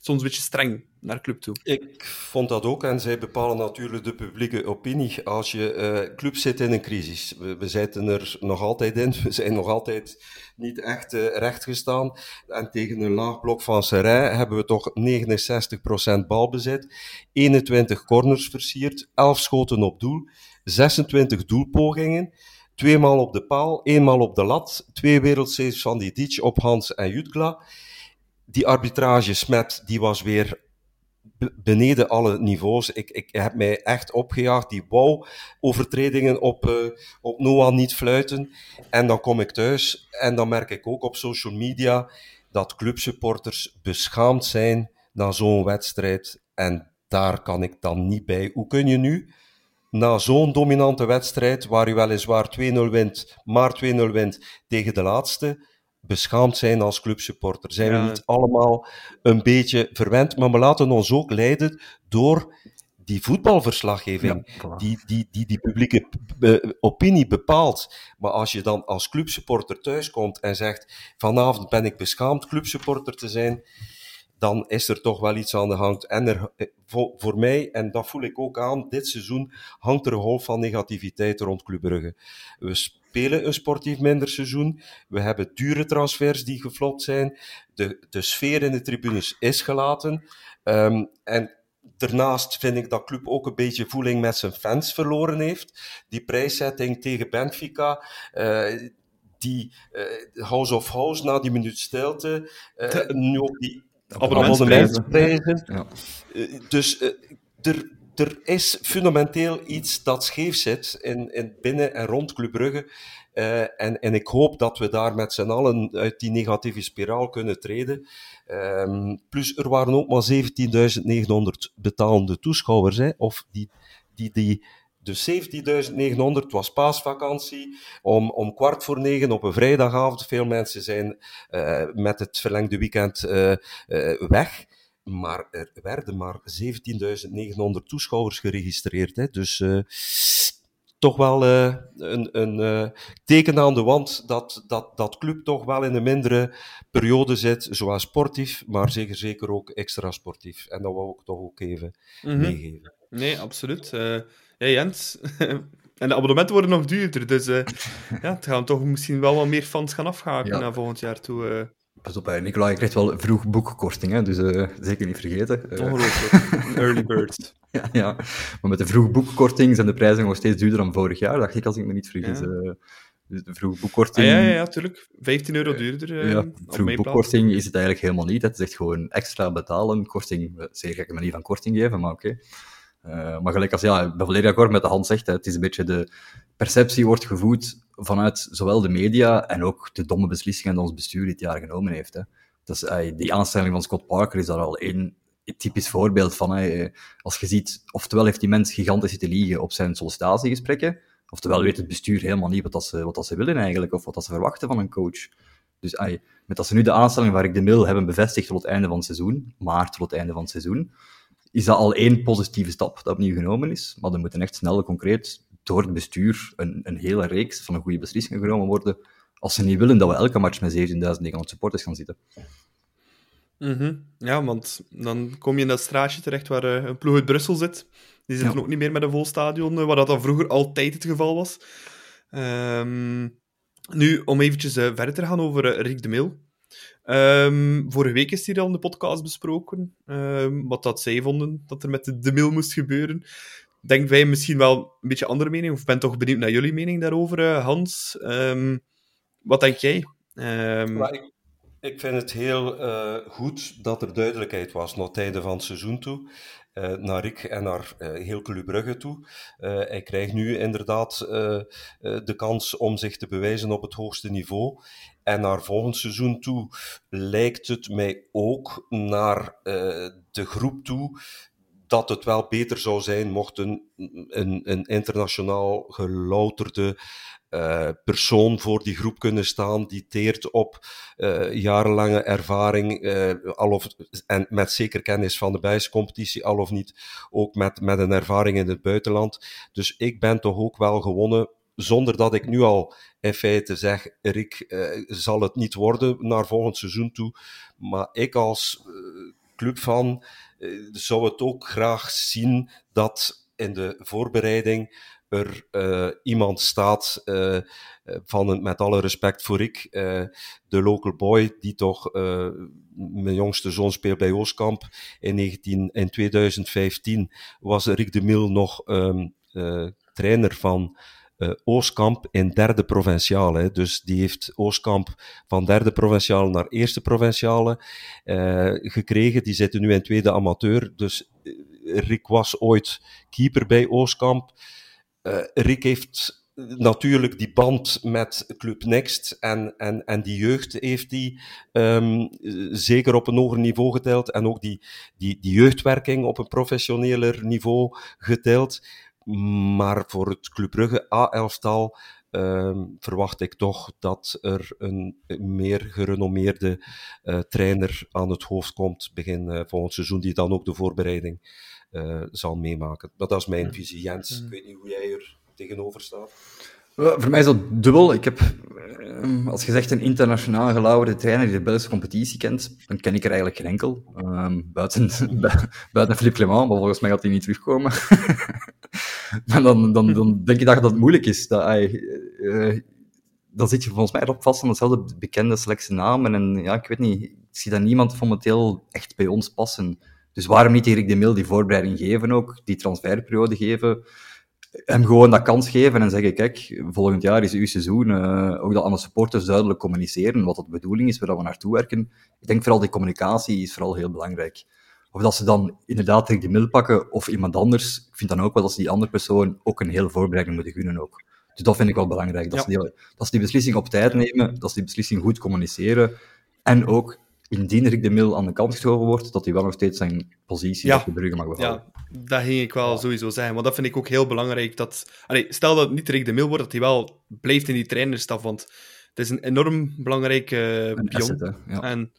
soms een beetje streng naar club toe. Ik vond dat ook, en zij bepalen natuurlijk de publieke opinie. Als je eh, club zit in een crisis, we, zitten er nog altijd in, we zijn nog altijd niet echt eh, rechtgestaan. En tegen een laag blok van Serij hebben we toch 69% balbezit, 21 corners versierd, 11 schoten op doel, 26 doelpogingen. Tweemaal op de paal, eenmaal op de lat, twee wereldsaves van die Dietsch op Hans en Jutgla. Die arbitrage Smet, die was weer be- beneden alle niveaus. Ik, ik heb mij echt opgejaagd. Die wou overtredingen op, eh, op Noah niet fluiten. En dan kom ik thuis en dan merk ik ook op social media dat clubsupporters beschaamd zijn na zo'n wedstrijd. En daar kan ik dan niet bij. Hoe kun je nu, na zo'n dominante wedstrijd, waar u weliswaar 2-0 wint, maar 2-0 wint tegen de laatste, beschaamd zijn als clubsupporter? Zijn Ja. we niet allemaal een beetje verwend? Maar we laten ons ook leiden door die voetbalverslaggeving Ja, die, die, die die publieke eh, opinie bepaalt. Maar als je dan als clubsupporter thuiskomt en zegt: Vanavond ben ik beschaamd clubsupporter te zijn, dan is er toch wel iets aan de hand. En er, eh, voor, voor mij, en dat voel ik ook aan, dit seizoen hangt er een golf van negativiteit rond Club Brugge. We spelen een sportief minder seizoen. We hebben dure transfers die geflopt zijn. De, de sfeer in de tribunes is gelaten. Ehm, en Daarnaast vind ik dat club ook een beetje voeling met zijn fans verloren heeft. Die prijszetting tegen Benfica, eh, die eh, House of House na die minuut stilte, eh, nu ook die Abonnementsprijzen. Ja. Dus er, er is fundamenteel iets dat scheef zit in, in binnen en rond Club. Eh, en, en ik hoop dat we daar met z'n allen uit die negatieve spiraal kunnen treden. Ehm, plus, er waren ook maar 17.900 betalende toeschouwers, hè, of die, die, die Dus 17.900, het was paasvakantie, om, om kwart voor negen op een vrijdagavond. Veel mensen zijn uh, met het verlengde weekend uh, weg. Maar er werden maar 17.900 toeschouwers geregistreerd. Hè. Dus toch wel uh, een, een uh, teken aan de wand dat, dat, dat club toch wel in een mindere periode zit, zowel sportief, maar zeker, zeker ook extra sportief. En dat wou ik toch ook even mm -hmm. meegeven. Nee, absoluut. Uh, ja, Jens. *laughs* en de abonnementen worden nog duurder, dus *laughs* ja, het gaan toch misschien wel wat meer fans gaan afhaken ja. naar volgend jaar toe. Pas op, Nicolai krijgt wel vroeg boekkorting, hè, dus uh, zeker niet vergeten. Uh, Ongelooflijk. *laughs* Early birds. ja, ja, maar met de vroeg boekkorting zijn de prijzen nog steeds duurder dan vorig jaar, dacht ik, als ik me niet vergis. Ja. Uh, dus de vroeg boekkorting... Ah, ja, ja, ja, tuurlijk. 15 euro duurder. ja, vroeg boekkorting is het eigenlijk helemaal niet. Het is echt gewoon extra betalen. Korting, zeer gekke manier van korting geven, maar oké. Okay. maar gelijk als, ja, ik ben volledig akkoord met de hand zegt, hè, het is een beetje de perceptie wordt gevoed vanuit zowel de media en ook de domme beslissingen die ons bestuur dit jaar genomen heeft. Hè. Dus, uh, die aanstelling van Scott Parker is daar al één typisch voorbeeld van. Hè. Als je ziet, oftewel heeft die mens gigantisch zitten liegen op zijn sollicitatiegesprekken, oftewel weet het bestuur helemaal niet wat, dat ze, wat dat ze willen eigenlijk, of wat dat ze verwachten van een coach. Dus met dat ze nu de aanstelling waar ik de mail hebben bevestigd tot het einde van het seizoen, maar tot het einde van het seizoen, is dat al één positieve stap dat opnieuw genomen is. Maar er moeten echt snel, concreet, door het bestuur een, een hele reeks van een goede beslissingen genomen worden, als ze niet willen dat we elke match met 17.900 supporters gaan zitten. Mm -hmm. Ja, want dan kom je in dat straatje terecht waar uh, een ploeg uit Brussel zit. Die zitten ja. ook niet meer met een vol stadion, uh, waar dat dan vroeger altijd het geval was. Um, nu, om eventjes uh, verder te gaan over Rick de Mil. Um, vorige week is hier al in de podcast besproken um, wat dat zij vonden dat er met de, de Mil moest gebeuren denk wij misschien wel een beetje andere mening, of ben toch benieuwd naar jullie mening daarover, uh, Hans. Um, wat denk jij? Um... Ik, vind het heel uh, goed dat er duidelijkheid was naar einde van het seizoen toe. Uh, naar Rick en naar heel Club Brugge toe. hij krijgt nu inderdaad de kans om zich te bewijzen op het hoogste niveau. En naar volgend seizoen toe lijkt het mij ook naar de groep toe dat het wel beter zou zijn mocht een, een, internationaal gelouterde uh, persoon voor die groep kunnen staan, die teert op uh, jarenlange ervaring, uh, al of, en met zeker kennis van de bijscompetitie, al of niet ook met, met een ervaring in het buitenland. Dus ik ben toch ook wel gewonnen, zonder dat ik nu al in feite zeg, Rick, zal het niet worden naar volgend seizoen toe. Maar ik als club van uh, zou het ook graag zien dat in de voorbereiding er uh, iemand staat, uh, van een, met alle respect voor ik, de local boy, die toch, mijn jongste zoon speelt bij Oostkamp. In, 19, in 2015 was Rick de Mil nog um, trainer van uh, Oostkamp in derde provinciale. Dus die heeft Oostkamp van derde provinciale naar eerste provinciale uh, gekregen. Die zitten nu in tweede amateur. Dus uh, Rick was ooit keeper bij Oostkamp. Rick heeft natuurlijk die band met Club Next en, en, en die jeugd heeft hij um, zeker op een hoger niveau geteld en ook die, die, die jeugdwerking op een professioneler niveau geteld. Maar voor het Club Brugge A-elftal uh, verwacht ik toch dat er een meer gerenommeerde uh, trainer aan het hoofd komt begin uh, volgend seizoen, die dan ook de voorbereiding uh, zal meemaken. Maar dat is mijn visie. Jens, ik weet niet hoe jij er tegenover staat. Voor mij is dat dubbel. Ik heb, als je zegt, een internationaal gelauwerde trainer die de Belgische competitie kent, dan ken ik er eigenlijk geen enkel. Um, buiten, *laughs* buiten Philippe Clement, maar volgens mij gaat hij niet terugkomen. *laughs* maar dan, dan, dan denk ik dat het moeilijk is. Dat uh, dan zit je volgens mij erop vast aan dezelfde bekende selectie namen. En ja, ik weet niet, ik zie dat niemand momenteel echt bij ons passen. Dus waarom niet Erik de Mil die voorbereiding geven ook, die transferperiode geven, hem gewoon dat kans geven en zeggen, kijk, volgend jaar is uw seizoen, uh, ook dat aan de supporters duidelijk communiceren wat de bedoeling is, waar we naartoe werken. Ik denk vooral die communicatie is vooral heel belangrijk. Of dat ze dan inderdaad de Mil pakken of iemand anders. Ik vind dan ook wel dat ze die andere persoon ook een hele voorbereiding moeten gunnen ook. Dus dat vind ik wel belangrijk. Dat, ja. ze, die, dat ze die beslissing op tijd nemen, dat ze die beslissing goed communiceren. En ook, indien Rick de Mil aan de kant geschoven wordt, dat hij wel nog steeds zijn positie ja. op de Brugge mag behouden. Ja. Dat ging ik wel sowieso zeggen. Want dat vind ik ook heel belangrijk. Dat, allee, stel dat het niet Rick de Mil wordt, dat hij wel blijft in die trainerstaf. Want het is een enorm belangrijke Een pion. asset, hè. Ja. En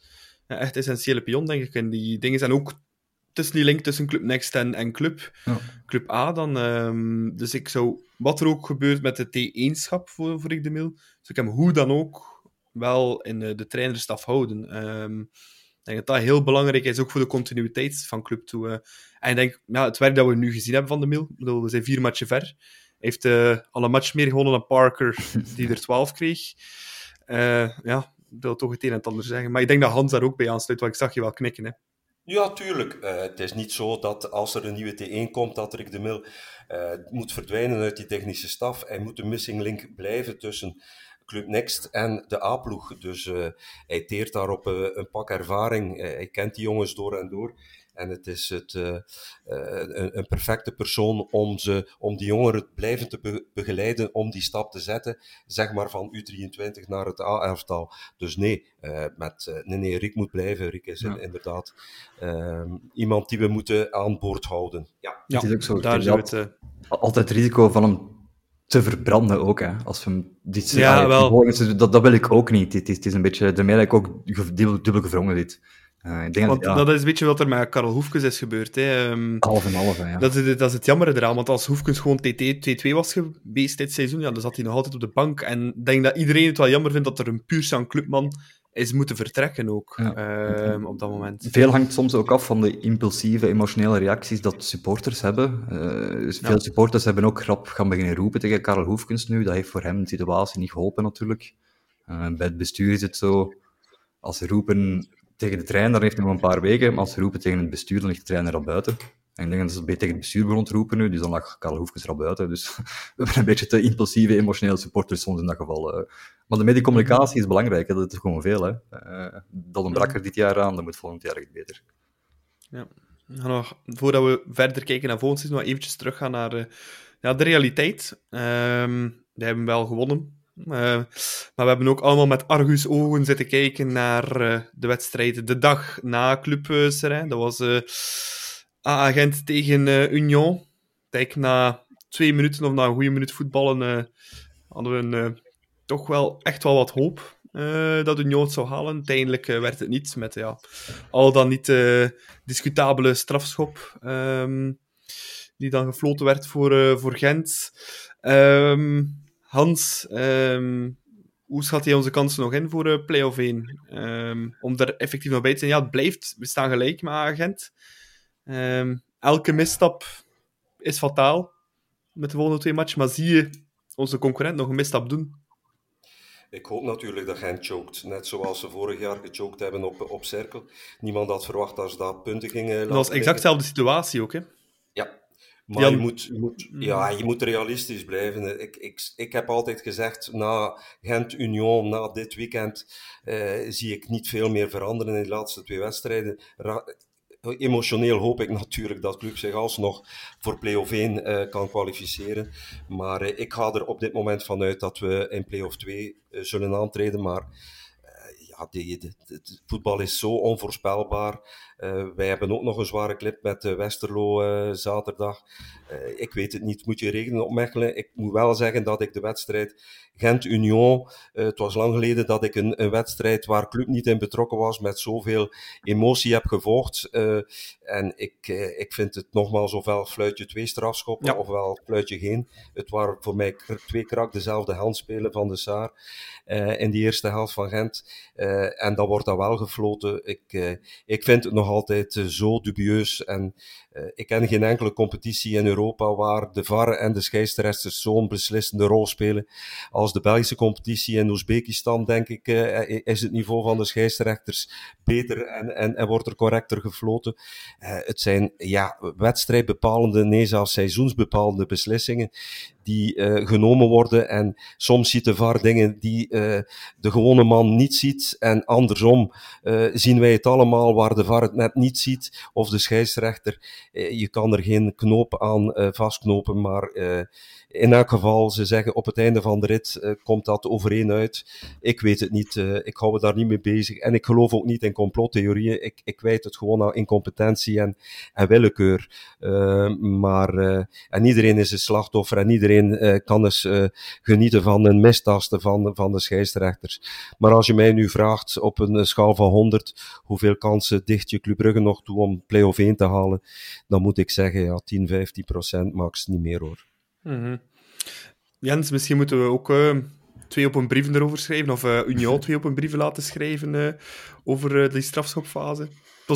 ja, echt essentiële pion, denk ik. En die dingen zijn ook tussen die link tussen Club Next en, en Club, Ja. Club A dan. ehm, dus ik zou, wat er ook gebeurt met de T1-schap voor, voor Rick de Mil, zou ik hem hoe dan ook wel in de, de trainerstaf houden. Ehm, ik denk dat dat heel belangrijk is, ook voor de continuïteit van Club toe. eh. En ik denk, ja, het werk dat we nu gezien hebben van de Mil, bedoel, we zijn vier matchen ver. Hij heeft eh, al een match meer gewonnen dan Parker, *laughs* die er 12 kreeg. Eh, ja, ik wil toch het een en het ander zeggen. Maar ik denk dat Hans daar ook bij aansluit, want ik zag je wel knikken. Hè. Ja, tuurlijk. Eh, het is niet zo dat als er een nieuwe T1 komt, dat Rick de Mil eh, moet verdwijnen uit die technische staf. Hij moet de missing link blijven tussen Club Next en de A-ploeg. Dus eh, hij teert daarop eh, een pak ervaring. Eh, hij kent die jongens door en door. En het is het, een, een perfecte persoon om, ze, om die jongeren blijvend te be- begeleiden om die stap te zetten, zeg maar van U23 naar het A-elftal. Dus nee, eh, met, eh, nee, nee, Rick moet blijven. Rick is Ja. inderdaad ehm, iemand die we moeten aan boord houden. Ja. Ja, Het is ook zo, daar het... Altijd het risico van hem te verbranden ook, hè. Als we dit Ja, wel. dat, dat wil ik ook niet. Het is, het is een beetje, daarmee dat ik ook dubbel, dubbel gevrongen dit. Eh, ik denk Want dat, ja, dat is een beetje wat er met Karel Hoefkes is gebeurd. Hè. Ehm, half en half, hè, ja. dat, is, het- dat is het jammer eraan, want als Hoefkes gewoon TT 2-2 was geweest dit seizoen, ja, dan zat hij nog altijd op de bank. En ik denk dat iedereen het wel jammer vindt dat er een puur clubman is moeten vertrekken ook, Ja. ehm, op dat moment. Veel hangt soms ook af van de impulsieve, emotionele reacties dat supporters hebben. Eh, dus veel supporters hebben ook grap gaan beginnen roepen tegen Karel Hoefkens nu. Dat heeft voor hem de situatie niet geholpen, natuurlijk. Eh, bij het bestuur is het zo, als ze roepen tegen de trainer, dan heeft hij nog een paar weken. Maar als ze roepen tegen het bestuur, dan ligt de trainer al buiten. En ik denk dat ze tegen het bestuur begonnen te roepen nu, dus dan lag Karel Hoefkens er al buiten. Dus *laughs* we hebben een beetje te impulsieve, emotionele supporters soms in dat geval. eh. Maar de mediacommunicatie is belangrijk, hè. dat is gewoon veel. Hè. Eh, dat ontbrak er dit jaar aan, dat moet volgend jaar echt beter. Nog, voordat we verder kijken naar volgend seizoen, nog eventjes teruggaan naar eh, ja, de realiteit. Ehm we hebben wel gewonnen. Maar we hebben ook allemaal met Argus ogen zitten kijken naar de wedstrijd de dag na Club Seraing. Dat was A-agent tegen eh, Union. Kijk, na twee minuten of na een goede minuut voetballen eh, hadden we een, eh, toch wel echt wel wat hoop dat Union het zou halen. Uiteindelijk werd het niet met ja, al dan niet discutabele strafschop ehm, die dan gefloten werd voor, voor Gent. Ehm, Hans, ehm, hoe schat jij onze kansen nog in voor eh play-off 1? Ehm, om daar effectief nog bij te zijn. Ja, het blijft, we staan gelijk met Gent. Ehm, elke misstap is fataal met de volgende twee matchen, maar zie je onze concurrent nog een misstap doen? Ik hoop natuurlijk dat Gent choked. Net zoals ze vorig jaar gechoked hebben op, op cirkel. Niemand had verwacht dat ze daar punten gingen laten Dat was exact dezelfde situatie ook, hè? Ja. Maar je, moet, je moet, ja, je moet realistisch blijven. Ik, ik, ik heb altijd gezegd, na Gent-Union, na dit weekend, eh, zie ik niet veel meer veranderen in de laatste twee wedstrijden. Ra- Emotioneel hoop ik natuurlijk dat Club zich alsnog voor play-off 1 eh, kan kwalificeren. Maar eh, ik ga er op dit moment vanuit dat we in play-off 2 eh, zullen aantreden. Maar ja, die, de- de- het voetbal is zo onvoorspelbaar. Eh, wij hebben ook nog een zware clip met eh, Westerlo eh, zaterdag. Ik weet het niet, moet je rekenen op Mechelen. Ik moet wel zeggen dat ik de wedstrijd Gent-Union, het was lang geleden dat ik een, een wedstrijd waar club niet in betrokken was, met zoveel emotie heb gevolgd. En ik, ik vind het nogmaals ofwel fluitje twee strafschoppen, Ja. ofwel fluitje geen. Het waren voor mij twee krak dezelfde handspelen van de Saar in die eerste helft van Gent. Eh, en dan wordt dat wel gefloten. Ik, eh, ik vind het nog altijd eh, zo dubieus. En ik ken geen enkele competitie in Europa waar de VAR en de scheidsrechters zo'n beslissende rol spelen als de Belgische competitie. In Oezbekistan, denk ik, is het niveau van de scheidsrechters beter en, en, en wordt er correcter gefloten. Het zijn ja, wedstrijdbepalende, nee, zelfs seizoensbepalende beslissingen die uh, genomen worden. En soms ziet de VAR dingen die uh, de gewone man niet ziet. En andersom uh, zien wij het allemaal waar de VAR het net niet ziet. Of de scheidsrechter. je kan er geen knoop aan vastknopen, maar in elk geval, ze zeggen op het einde van de rit uh, komt dat overeen uit. Ik weet het niet, uh, ik hou me daar niet mee bezig. En ik geloof ook niet in complottheorieën. Ik, ik wijt het gewoon aan incompetentie en, en willekeur. Uh, maar, en iedereen is een slachtoffer en iedereen kan eens genieten van een mistasten van, van de scheidsrechters. Maar als je mij nu vraagt op een schaal van 100, hoeveel kansen dicht je Club Brugge nog toe om play-off 1 te halen, dan moet ik zeggen, ja, 10, 15 procent max, niet meer hoor. Mm Jens, misschien moeten we ook uh, twee op een brieven erover schrijven, of uh, Union twee op een brieven laten schrijven uh, over die strafschopfase.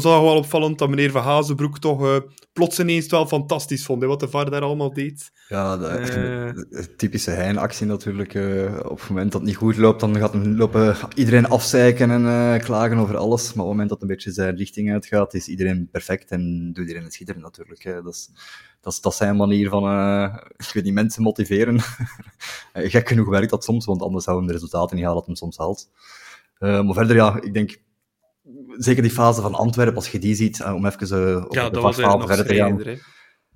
Was al wel opvallend dat meneer Van Hazenbroek toch plots ineens wel fantastisch vond, hè, wat de VAR daar allemaal deed. Ja, de, de *laughs* typische Hein-actie natuurlijk. op het moment dat het niet goed loopt, dan gaat hem lopen iedereen afzeiken en klagen over alles. Maar op het moment dat het een beetje zijn richting uitgaat, is iedereen perfect en doet iedereen het schitteren natuurlijk. Dat is dat, dat zijn manier van, uh, ik weet niet, mensen motiveren. Eh, *laughs* gek genoeg werkt dat soms, want anders zouden de resultaten niet halen dat hem soms haalt. Uh, maar verder, ja, ik denk, zeker die fase van Antwerpen, als je die ziet, uh, om even uh, op ja, de verder te gaan.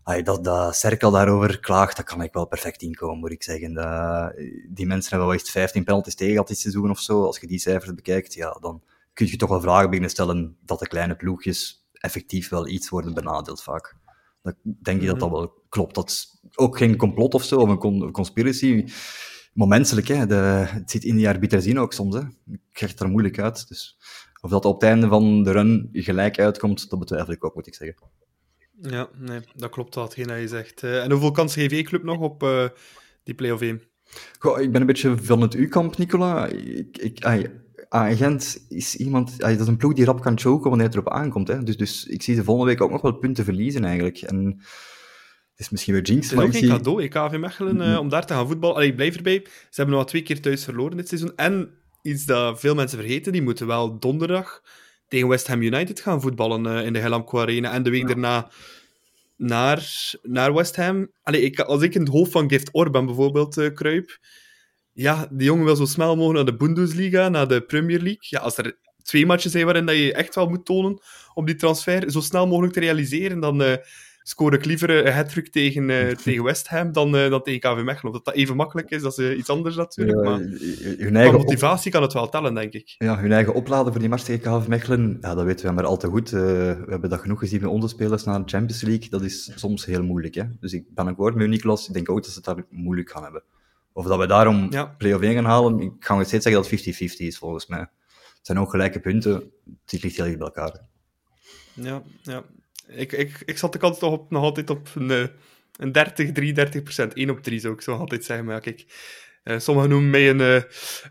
Ay, dat, dat Cirkel daarover klaagt, dat kan ik wel perfect inkomen, moet ik zeggen. Dat, die mensen hebben wel echt 15 penalties tegen gehad dit seizoen of zo. Als je die cijfers bekijkt, ja, dan kun je toch wel vragen beginnen stellen dat de kleine ploegjes effectief wel iets worden benadeeld vaak dan denk je dat dat mhm. wel klopt. Dat is ook geen complot of zo, of een, con conspiracy. Maar menselijk, hè. De, het zit in die arbitrazine ook soms. Hè. Ik krijg het er moeilijk uit. Dus of dat op het einde van de run gelijk uitkomt, dat betwijfel ik ook, moet ik zeggen. Ja, nee, dat klopt wel, hetgeen dat je zegt. Uh, en hoeveel kansen geeft E-club nog op uh, die play-off 1? Goh, ik ben een beetje van het U-kamp, Nicola. Ik, ik, agent is iemand, dat is een ploeg die rap kan choken wanneer het erop aankomt. Hè. Dus, dus ik zie ze volgende week ook nog wel punten verliezen eigenlijk. En het is misschien weer jinx, maar ik zie... cadeau, KV Mechelen, mm om daar te gaan voetballen. Allee, ik blijf erbij. Ze hebben nog twee keer thuis verloren dit seizoen. En iets dat veel mensen vergeten, die moeten wel donderdag tegen West Ham United gaan voetballen uh, in de Helamco Arena. En de week daarna naar, naar West Ham. Allee, ik, als ik in het hoofd van Gift Orban bijvoorbeeld uh, kruip, ja, die jongen wil zo snel mogelijk naar de Bundesliga, naar de Premier League. Ja, als er twee matches zijn waarin dat je echt wel moet tonen om die transfer zo snel mogelijk te realiseren, dan uh, scoor ik liever een hat tegen, uh, *laughs* tegen West Ham dan, uh, dan tegen KV Mechelen. Of dat dat even makkelijk is, dat is iets anders natuurlijk. Maar hun eigen motivatie kan het wel tellen, denk ik. Ja, hun eigen opladen voor die match tegen KV Mechelen, ja, dat weten we maar al te goed. we hebben dat genoeg gezien bij onze spelers naar de Champions League. Dat is soms heel moeilijk. Hè? Dus ik ben akkoord met Niklas. Ik denk ook dat ze het daar moeilijk gaan hebben. Of dat we daarom ja. play-off 1 gaan halen, ik ga nog steeds zeggen dat het 50-50 is, volgens mij. Het zijn ook gelijke punten, het ligt heel dicht bij elkaar. Ja, ja. Ik, ik, ik zat de kans toch op, nog altijd op een, eh, een 30, 33 procent. 1 op 3 zou ik zo altijd zeggen. Maar ja, kijk, uh, sommigen noemen mij een, uh,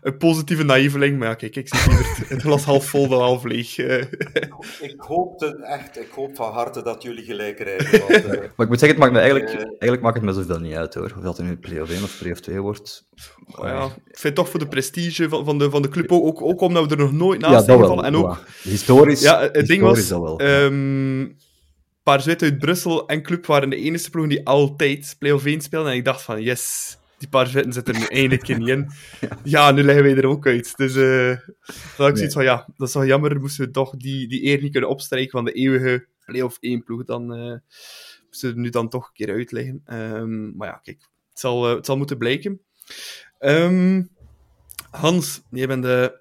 een positieve naïveling, maar ja, kijk, ik zie liever het *laughs* glas half vol dan half leeg. Uh. ik hoop het echt, ik hoop van harte dat jullie gelijk krijgen. Want, *laughs* maar ik moet zeggen, het maakt me eigenlijk, eigenlijk maakt het me zoveel niet uit hoor, of dat er nu play-off 1 of play-off 2 wordt. Oh, ja, ik vind toch voor de prestige van, van, de, van de club ook, ook, ook omdat we er nog nooit naast ja, gevallen. En ook, historisch, ja, het ding was, wel. Um, paar Zwitten uit Brussel en club waren de enige ploegen die altijd play-off 1 speelden. En ik dacht van, yes, die paar vetten zitten er nu *laughs* eindelijk niet in. Ja, nu leggen wij er ook uit. Dus uh, dat ik zoiets van, ja, dat is wel jammer. Moesten we toch die, die eer niet kunnen opstrijken van de eeuwige play-off 1 ploeg. Dan uh, moesten we er nu dan toch een keer uitleggen. Um, maar ja, kijk, het zal, uh, het zal moeten blijken. Um, Hans, jij bent de,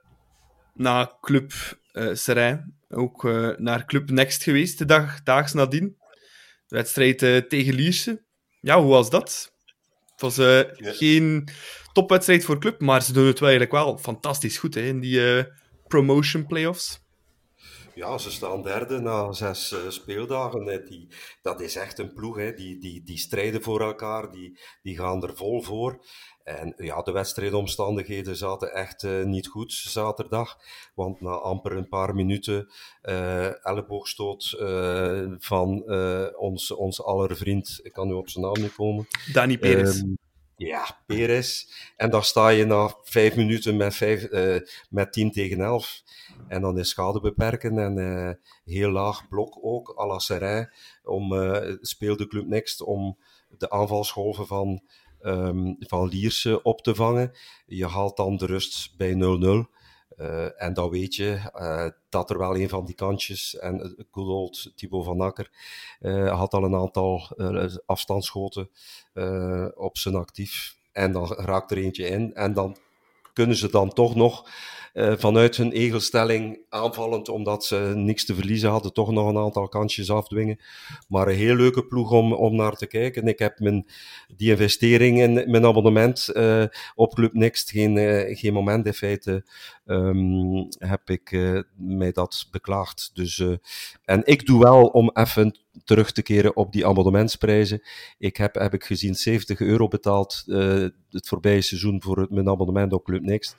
na Club uh, Serijn ook uh, naar Club Next geweest, de dag, daags nadien. De wedstrijd uh, tegen Lierse. Ja, hoe was dat? Het was uh, geen topwedstrijd voor club, maar ze doen het wel eigenlijk wel fantastisch goed hè, in die promotion playoffs. Ja, ze staan derde na zes speeldagen. Die, dat is echt een ploeg. Hè. Die, die, die strijden voor elkaar, die, die gaan er vol voor. En ja, de wedstrijdomstandigheden zaten echt uh, niet goed zaterdag. Want na amper een paar minuten uh, elleboogstoot uh, van ons, ons aller vriend, ik kan nu op zijn naam niet komen. Dani Perez. Um, ja, Perez. En dan sta je na vijf minuten met, vijf, met 10 tegen 11. En dan is schade beperken en heel laag blok ook, à la Serijn, om speelde Club Next om de aanvalsgolven van um, van Lierse op te vangen. Je haalt dan de rust bij 0-0. Uh, en dan weet je uh, dat er wel een van die kantjes, en good old Thibaut van Akker, uh, had al een aantal afstandsschoten op zijn actief. En dan raakt er eentje in. En dan kunnen ze dan toch nog uh, vanuit hun egelstelling aanvallend, omdat ze niks te verliezen hadden, toch nog een aantal kansjes afdwingen. Maar een heel leuke ploeg om, om naar te kijken. Ik heb mijn, die investering in mijn abonnement uh, op Club Next geen, uh, geen moment in feite um, heb ik mij dat beklaagd. Dus, en ik doe wel om even terug te keren op die abonnementsprijzen. Ik heb, heb ik gezien, 70 euro betaald het voorbije seizoen voor het, mijn abonnement op Club Next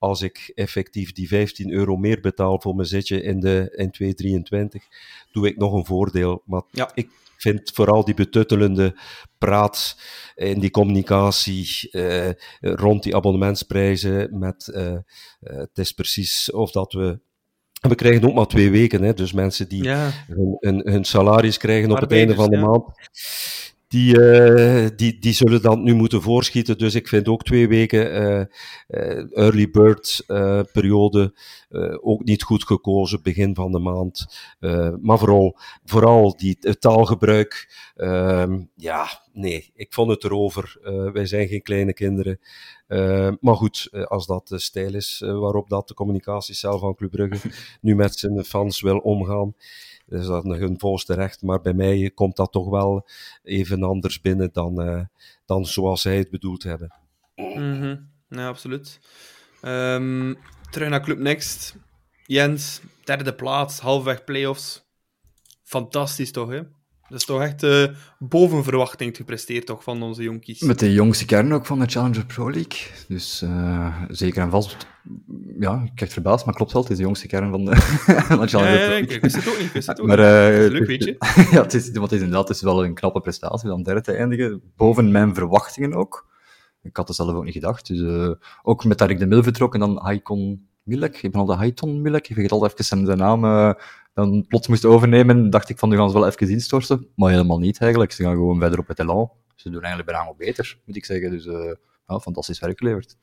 als ik effectief die 15 euro meer betaal voor mijn zitje in, de, in 223, doe ik nog een voordeel. Maar ja. ik vind vooral die betuttelende praat in die communicatie uh, rond die abonnementsprijzen met, uh, uh, het is precies of dat we we krijgen ook maar twee weken, hè, dus mensen die ja. hun, hun, hun, salaris krijgen op het einde van de ja. maand, die, uh, die, die zullen dan nu moeten voorschieten. Dus ik vind ook twee weken uh, uh, early bird periode ook niet goed gekozen, begin van de maand. maar vooral, vooral die, taalgebruik. Ehm, ja, nee, ik vond het erover. wij zijn geen kleine kinderen. maar goed, als dat de stijl is waarop dat de communicatiecel van Club Brugge *laughs* nu met zijn fans wil omgaan is dat hun volste recht. Maar bij mij komt dat toch wel even anders binnen dan, uh, dan zoals zij het bedoeld hebben. -hmm. Ja, absoluut. Um, terug naar Club Next. Jens, derde plaats, halfweg playoffs. Fantastisch toch, hè? Dat is toch echt uh, boven verwachting gepresteerd toch, van onze jonkies. Met de jongste kern ook van de Challenger Pro League. Dus uh, zeker en vast... Ja, ik kijk verbaasd, maar klopt wel. Het is de jongste kern van de, *laughs* van de Challenger ja, ja, ja, ik wist het ook niet. Het ook maar, uh, niet. Leuk, weet je. *laughs* ja, het is, het is inderdaad het is wel een knappe prestatie om derde te eindigen. Boven mijn verwachtingen ook. Ik had het zelf ook niet gedacht. Dus ook met dat ik de Mil vertrok en dan Haikon Milek. Ik ben al de Haiton Milek. Ik vergeet al even zijn naam. Dan plots moest overnemen, dacht ik van, nu gaan ze wel even instorten. Maar helemaal niet eigenlijk. Ze gaan gewoon verder op het elan. Ze doen eigenlijk bijna nog beter, moet ik zeggen. Dus uh, ja, fantastisch werk geleverd.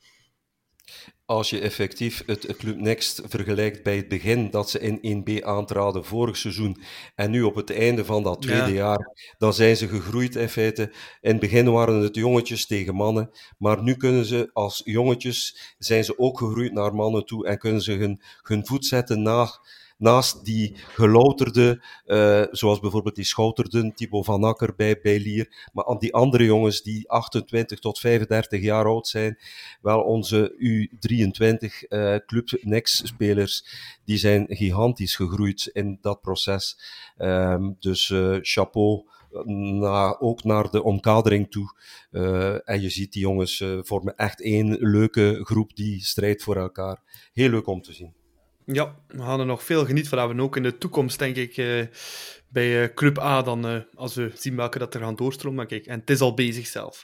Als je effectief het Club Next vergelijkt bij het begin dat ze in 1B aantraden vorig seizoen en nu op het einde van dat tweede ja. jaar, dan zijn ze gegroeid in feite. In het begin waren het jongetjes tegen mannen, maar nu kunnen ze als jongetjes, zijn ze ook gegroeid naar mannen toe en kunnen ze hun, hun voet zetten naar naast die gelouterde, uh, zoals bijvoorbeeld die schouterden, Thibaut van Akker bij, bij Lier, maar aan die andere jongens die 28 tot 35 jaar oud zijn, wel onze U23 uh, Club Next spelers, die zijn gigantisch gegroeid in dat proces. Um, dus uh, chapeau. Ook naar de omkadering toe. En je ziet die jongens vormen echt één leuke groep die strijdt voor elkaar. Heel leuk om te zien. Ja, we gaan er nog veel genieten van hebben. Ook in de toekomst, denk ik, uh, bij uh, Club A, dan, uh, als we zien welke dat er gaan doorstromen. Kijk, en het is al bezig zelf.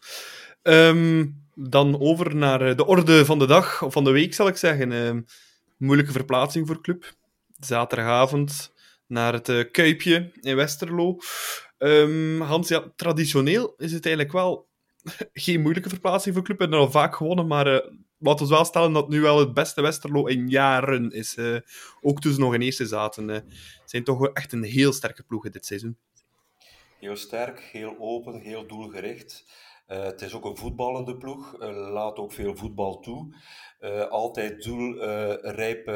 Um, dan over naar de orde van de dag, of van de week, zal ik zeggen. Um, moeilijke verplaatsing voor Club. Zaterdagavond naar het Kuipje in Westerlo. Um, Hans, ja, traditioneel is het eigenlijk wel *laughs* geen moeilijke verplaatsing voor Club. We hebben al vaak gewonnen, maar laten we wel stellen dat het nu wel het beste Westerlo in jaren is. Ook toen ze nog in eerste zaten. Uh, zijn toch echt een heel sterke ploeg dit seizoen. Heel sterk, heel open, heel doelgericht. Uh, het is ook een voetballende ploeg, laat ook veel voetbal toe. altijd doelrijpe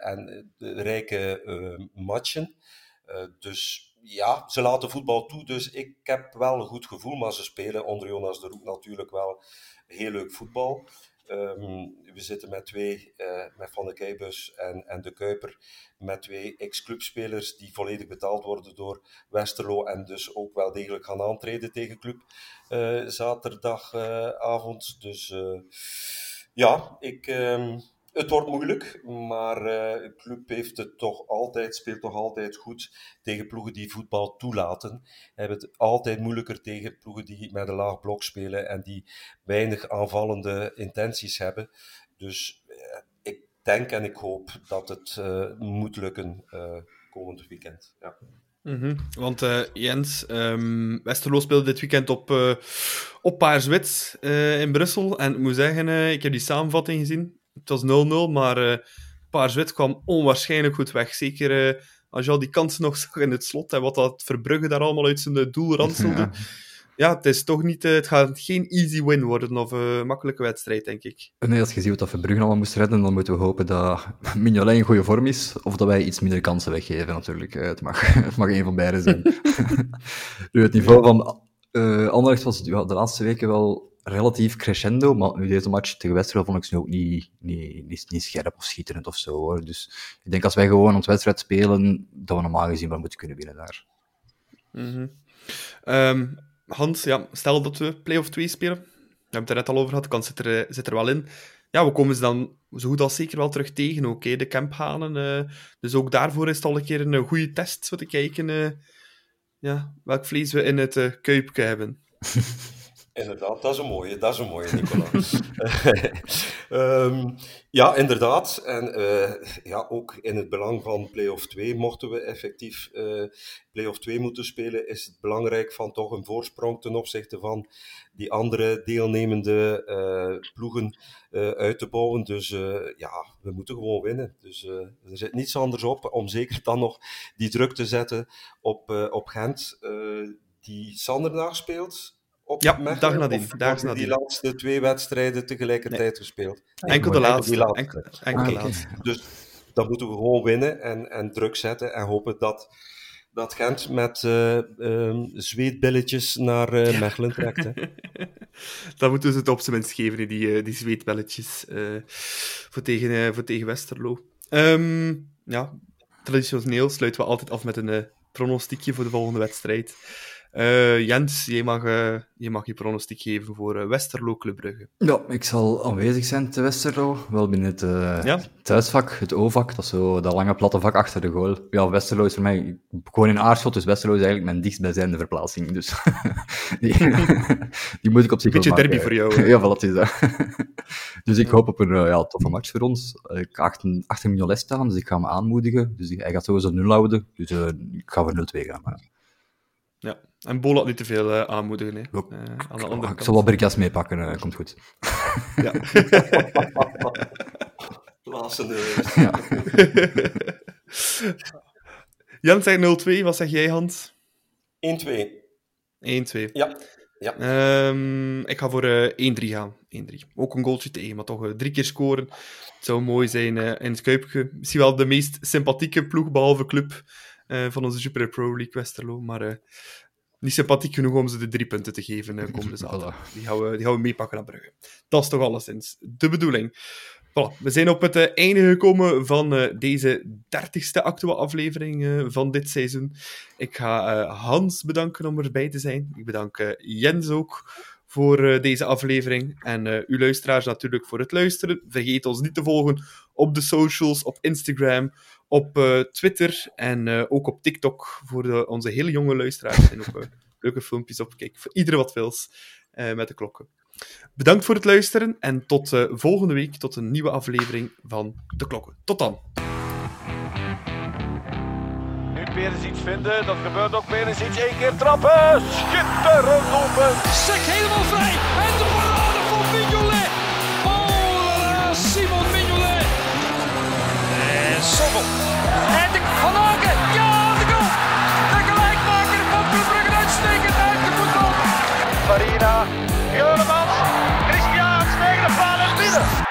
en rijke matchen. dus ja, ze laten voetbal toe, dus ik heb wel een goed gevoel, maar ze spelen onder Jonas de Roek natuurlijk wel heel leuk voetbal. Um, we zitten met twee, uh, met Van de Keibus en, en de Kuiper, met twee ex-clubspelers die volledig betaald worden door Westerlo en dus ook wel degelijk gaan aantreden tegen club uh, zaterdagavond. Uh, dus ja, ik, um, het wordt moeilijk, maar uh, de club heeft het toch altijd, speelt toch altijd goed tegen ploegen die voetbal toelaten. Hebben het altijd moeilijker tegen ploegen die met een laag blok spelen en die weinig aanvallende intenties hebben. Dus uh, ik denk en ik hoop dat het uh, moet lukken komend weekend. Ja. Mhm. Want uh, Jens, um, Westerlo speelde dit weekend op, uh, op Paars-Wit in Brussel. En ik moet zeggen, ik heb die samenvatting gezien. Het was 0-0, maar Paars-Wit kwam onwaarschijnlijk goed weg. Zeker als je al die kansen nog *laughs* zag in het slot en wat dat Verbrugge daar allemaal uit zijn doel ranselde. Ja ja, het is toch niet, het gaat geen easy win worden of een makkelijke wedstrijd, denk ik. Nee, als je ziet wat dat Verbrugge allemaal moest redden, dan moeten we hopen dat *laughs* Mignolet in goede vorm is, of dat wij iets minder kansen weggeven, natuurlijk. Het, mag, *laughs* het mag een van beide zijn. nu, het niveau van uh, Anderlecht was ja, de laatste weken wel relatief crescendo, maar nu deze match tegen Westerlo vond ik ze ook niet, niet, niet, niet scherp of schitterend of zo, hoor. Dus ik denk als wij gewoon ons wedstrijd spelen, dat we normaal gezien wel moeten kunnen winnen daar. Mm -hmm. um, Hans, ja, stel dat we play-off 2 spelen. We hebben het er net al over gehad, de kans zit er, zit er wel in. Ja, we komen ze dan zo goed als zeker wel terug tegen ook, hè, de camphanen. Uh, dus ook daarvoor is het al een keer een goede test, om te kijken uh, ja, welk vlees we in het uh, kuipje hebben. *laughs* Inderdaad, dat is een mooie, dat is een mooie, Nicola. um, *laughs* *laughs* ja, inderdaad. En uh, ja, ook in het belang van play-off 2, mochten we effectief uh, play-off 2 moeten spelen, is het belangrijk van toch een voorsprong ten opzichte van die andere deelnemende uh, ploegen uit te bouwen. Dus ja, we moeten gewoon winnen. Dus er zit niets anders op om zeker dan nog die druk te zetten op, op Gent, die Sandernaag speelt op ja, Mechelen, dag nadien. Dag nadien. die laatste twee wedstrijden tegelijkertijd nee. gespeeld. Enkel de laatste. Die laatste. Enkel, enkel de laatste. Dus dan moeten we gewoon winnen en, en druk zetten en hopen dat, dat Gent met uh, zweetbilletjes naar uh, Mechelen trekt. Hè. *laughs* dan moeten ze het op zijn minst geven, die, die zweetbelletjes, voor, tegen, voor tegen Westerlo. Um, ja, traditioneel sluiten we altijd af met een pronostiekje voor de volgende wedstrijd. Uh, Jens, jij mag, uh, je mag je pronostiek geven voor uh, Westerlo Club Brugge. Ja, ik zal aanwezig zijn te Westerlo. Wel binnen het ja? thuisvak, het O-vak. Dat is zo dat lange platte vak achter de goal. Ja, Westerlo is voor mij gewoon in aardschot, dus Westerlo is eigenlijk mijn dichtstbijzijnde verplaatsing. Dus *laughs* die, *laughs* die, moet ik op zich Beetje derby maken. voor jou. *laughs* ja, wel, dat is dat. dus ik hoop op een ja, toffe match voor ons. Ik achter, achter Mignolet staan, dus ik ga hem aanmoedigen. Dus hij gaat sowieso 0 houden. Dus ik ga voor 0-2 gaan. Maar... Ja, en Bol had niet te veel uh, aanmoedigen. Hè. Uh, aan de andere ik zal wel Brikas meepakken, uh, komt goed. *laughs* Ja. *laughs* Laatste *laughs* ja. Jan zegt 0-2, wat zeg jij, Hans? 1-2. 1-2. Ja. ja. Um, ik ga voor 1-3 gaan. 1-3. Ook een goaltje tegen, maar toch drie keer scoren. Het zou mooi zijn in het Kuipje. Misschien wel de meest sympathieke ploeg, behalve club uh, van onze Super Pro League Westerlo. Maar uh, niet sympathiek genoeg om ze de drie punten te geven uh, komende *laughs* zaterdag. Die gaan, we, die gaan we meepakken naar Brugge. Dat is toch alleszins de bedoeling. Voilà, we zijn op het uh, einde gekomen van uh, deze dertigste actuele aflevering uh, van dit seizoen. Ik ga Hans bedanken om erbij te zijn. Ik bedank Jens ook voor deze aflevering. En uw luisteraars natuurlijk voor het luisteren. Vergeet ons niet te volgen op de socials, op Instagram, op uh, Twitter en uh, ook op TikTok voor de, onze hele jonge luisteraars. En ook uh, *laughs* leuke filmpjes op. Kijk, voor iedereen wat wils met de klokken. Bedankt voor het luisteren en tot volgende week, tot een nieuwe aflevering van De Klokken. Tot dan! Nu weer eens iets vinden, dat gebeurt ook weer eens iets. Eén keer trappen, schitterend open. Sek helemaal vrij en de parade van Mignolet. En de Van Ja, de goal. De gelijkmaker van Club Brugge uitstekend uit de voetbal. Marina. Juremans. Christian. Stegen de paal en binnen.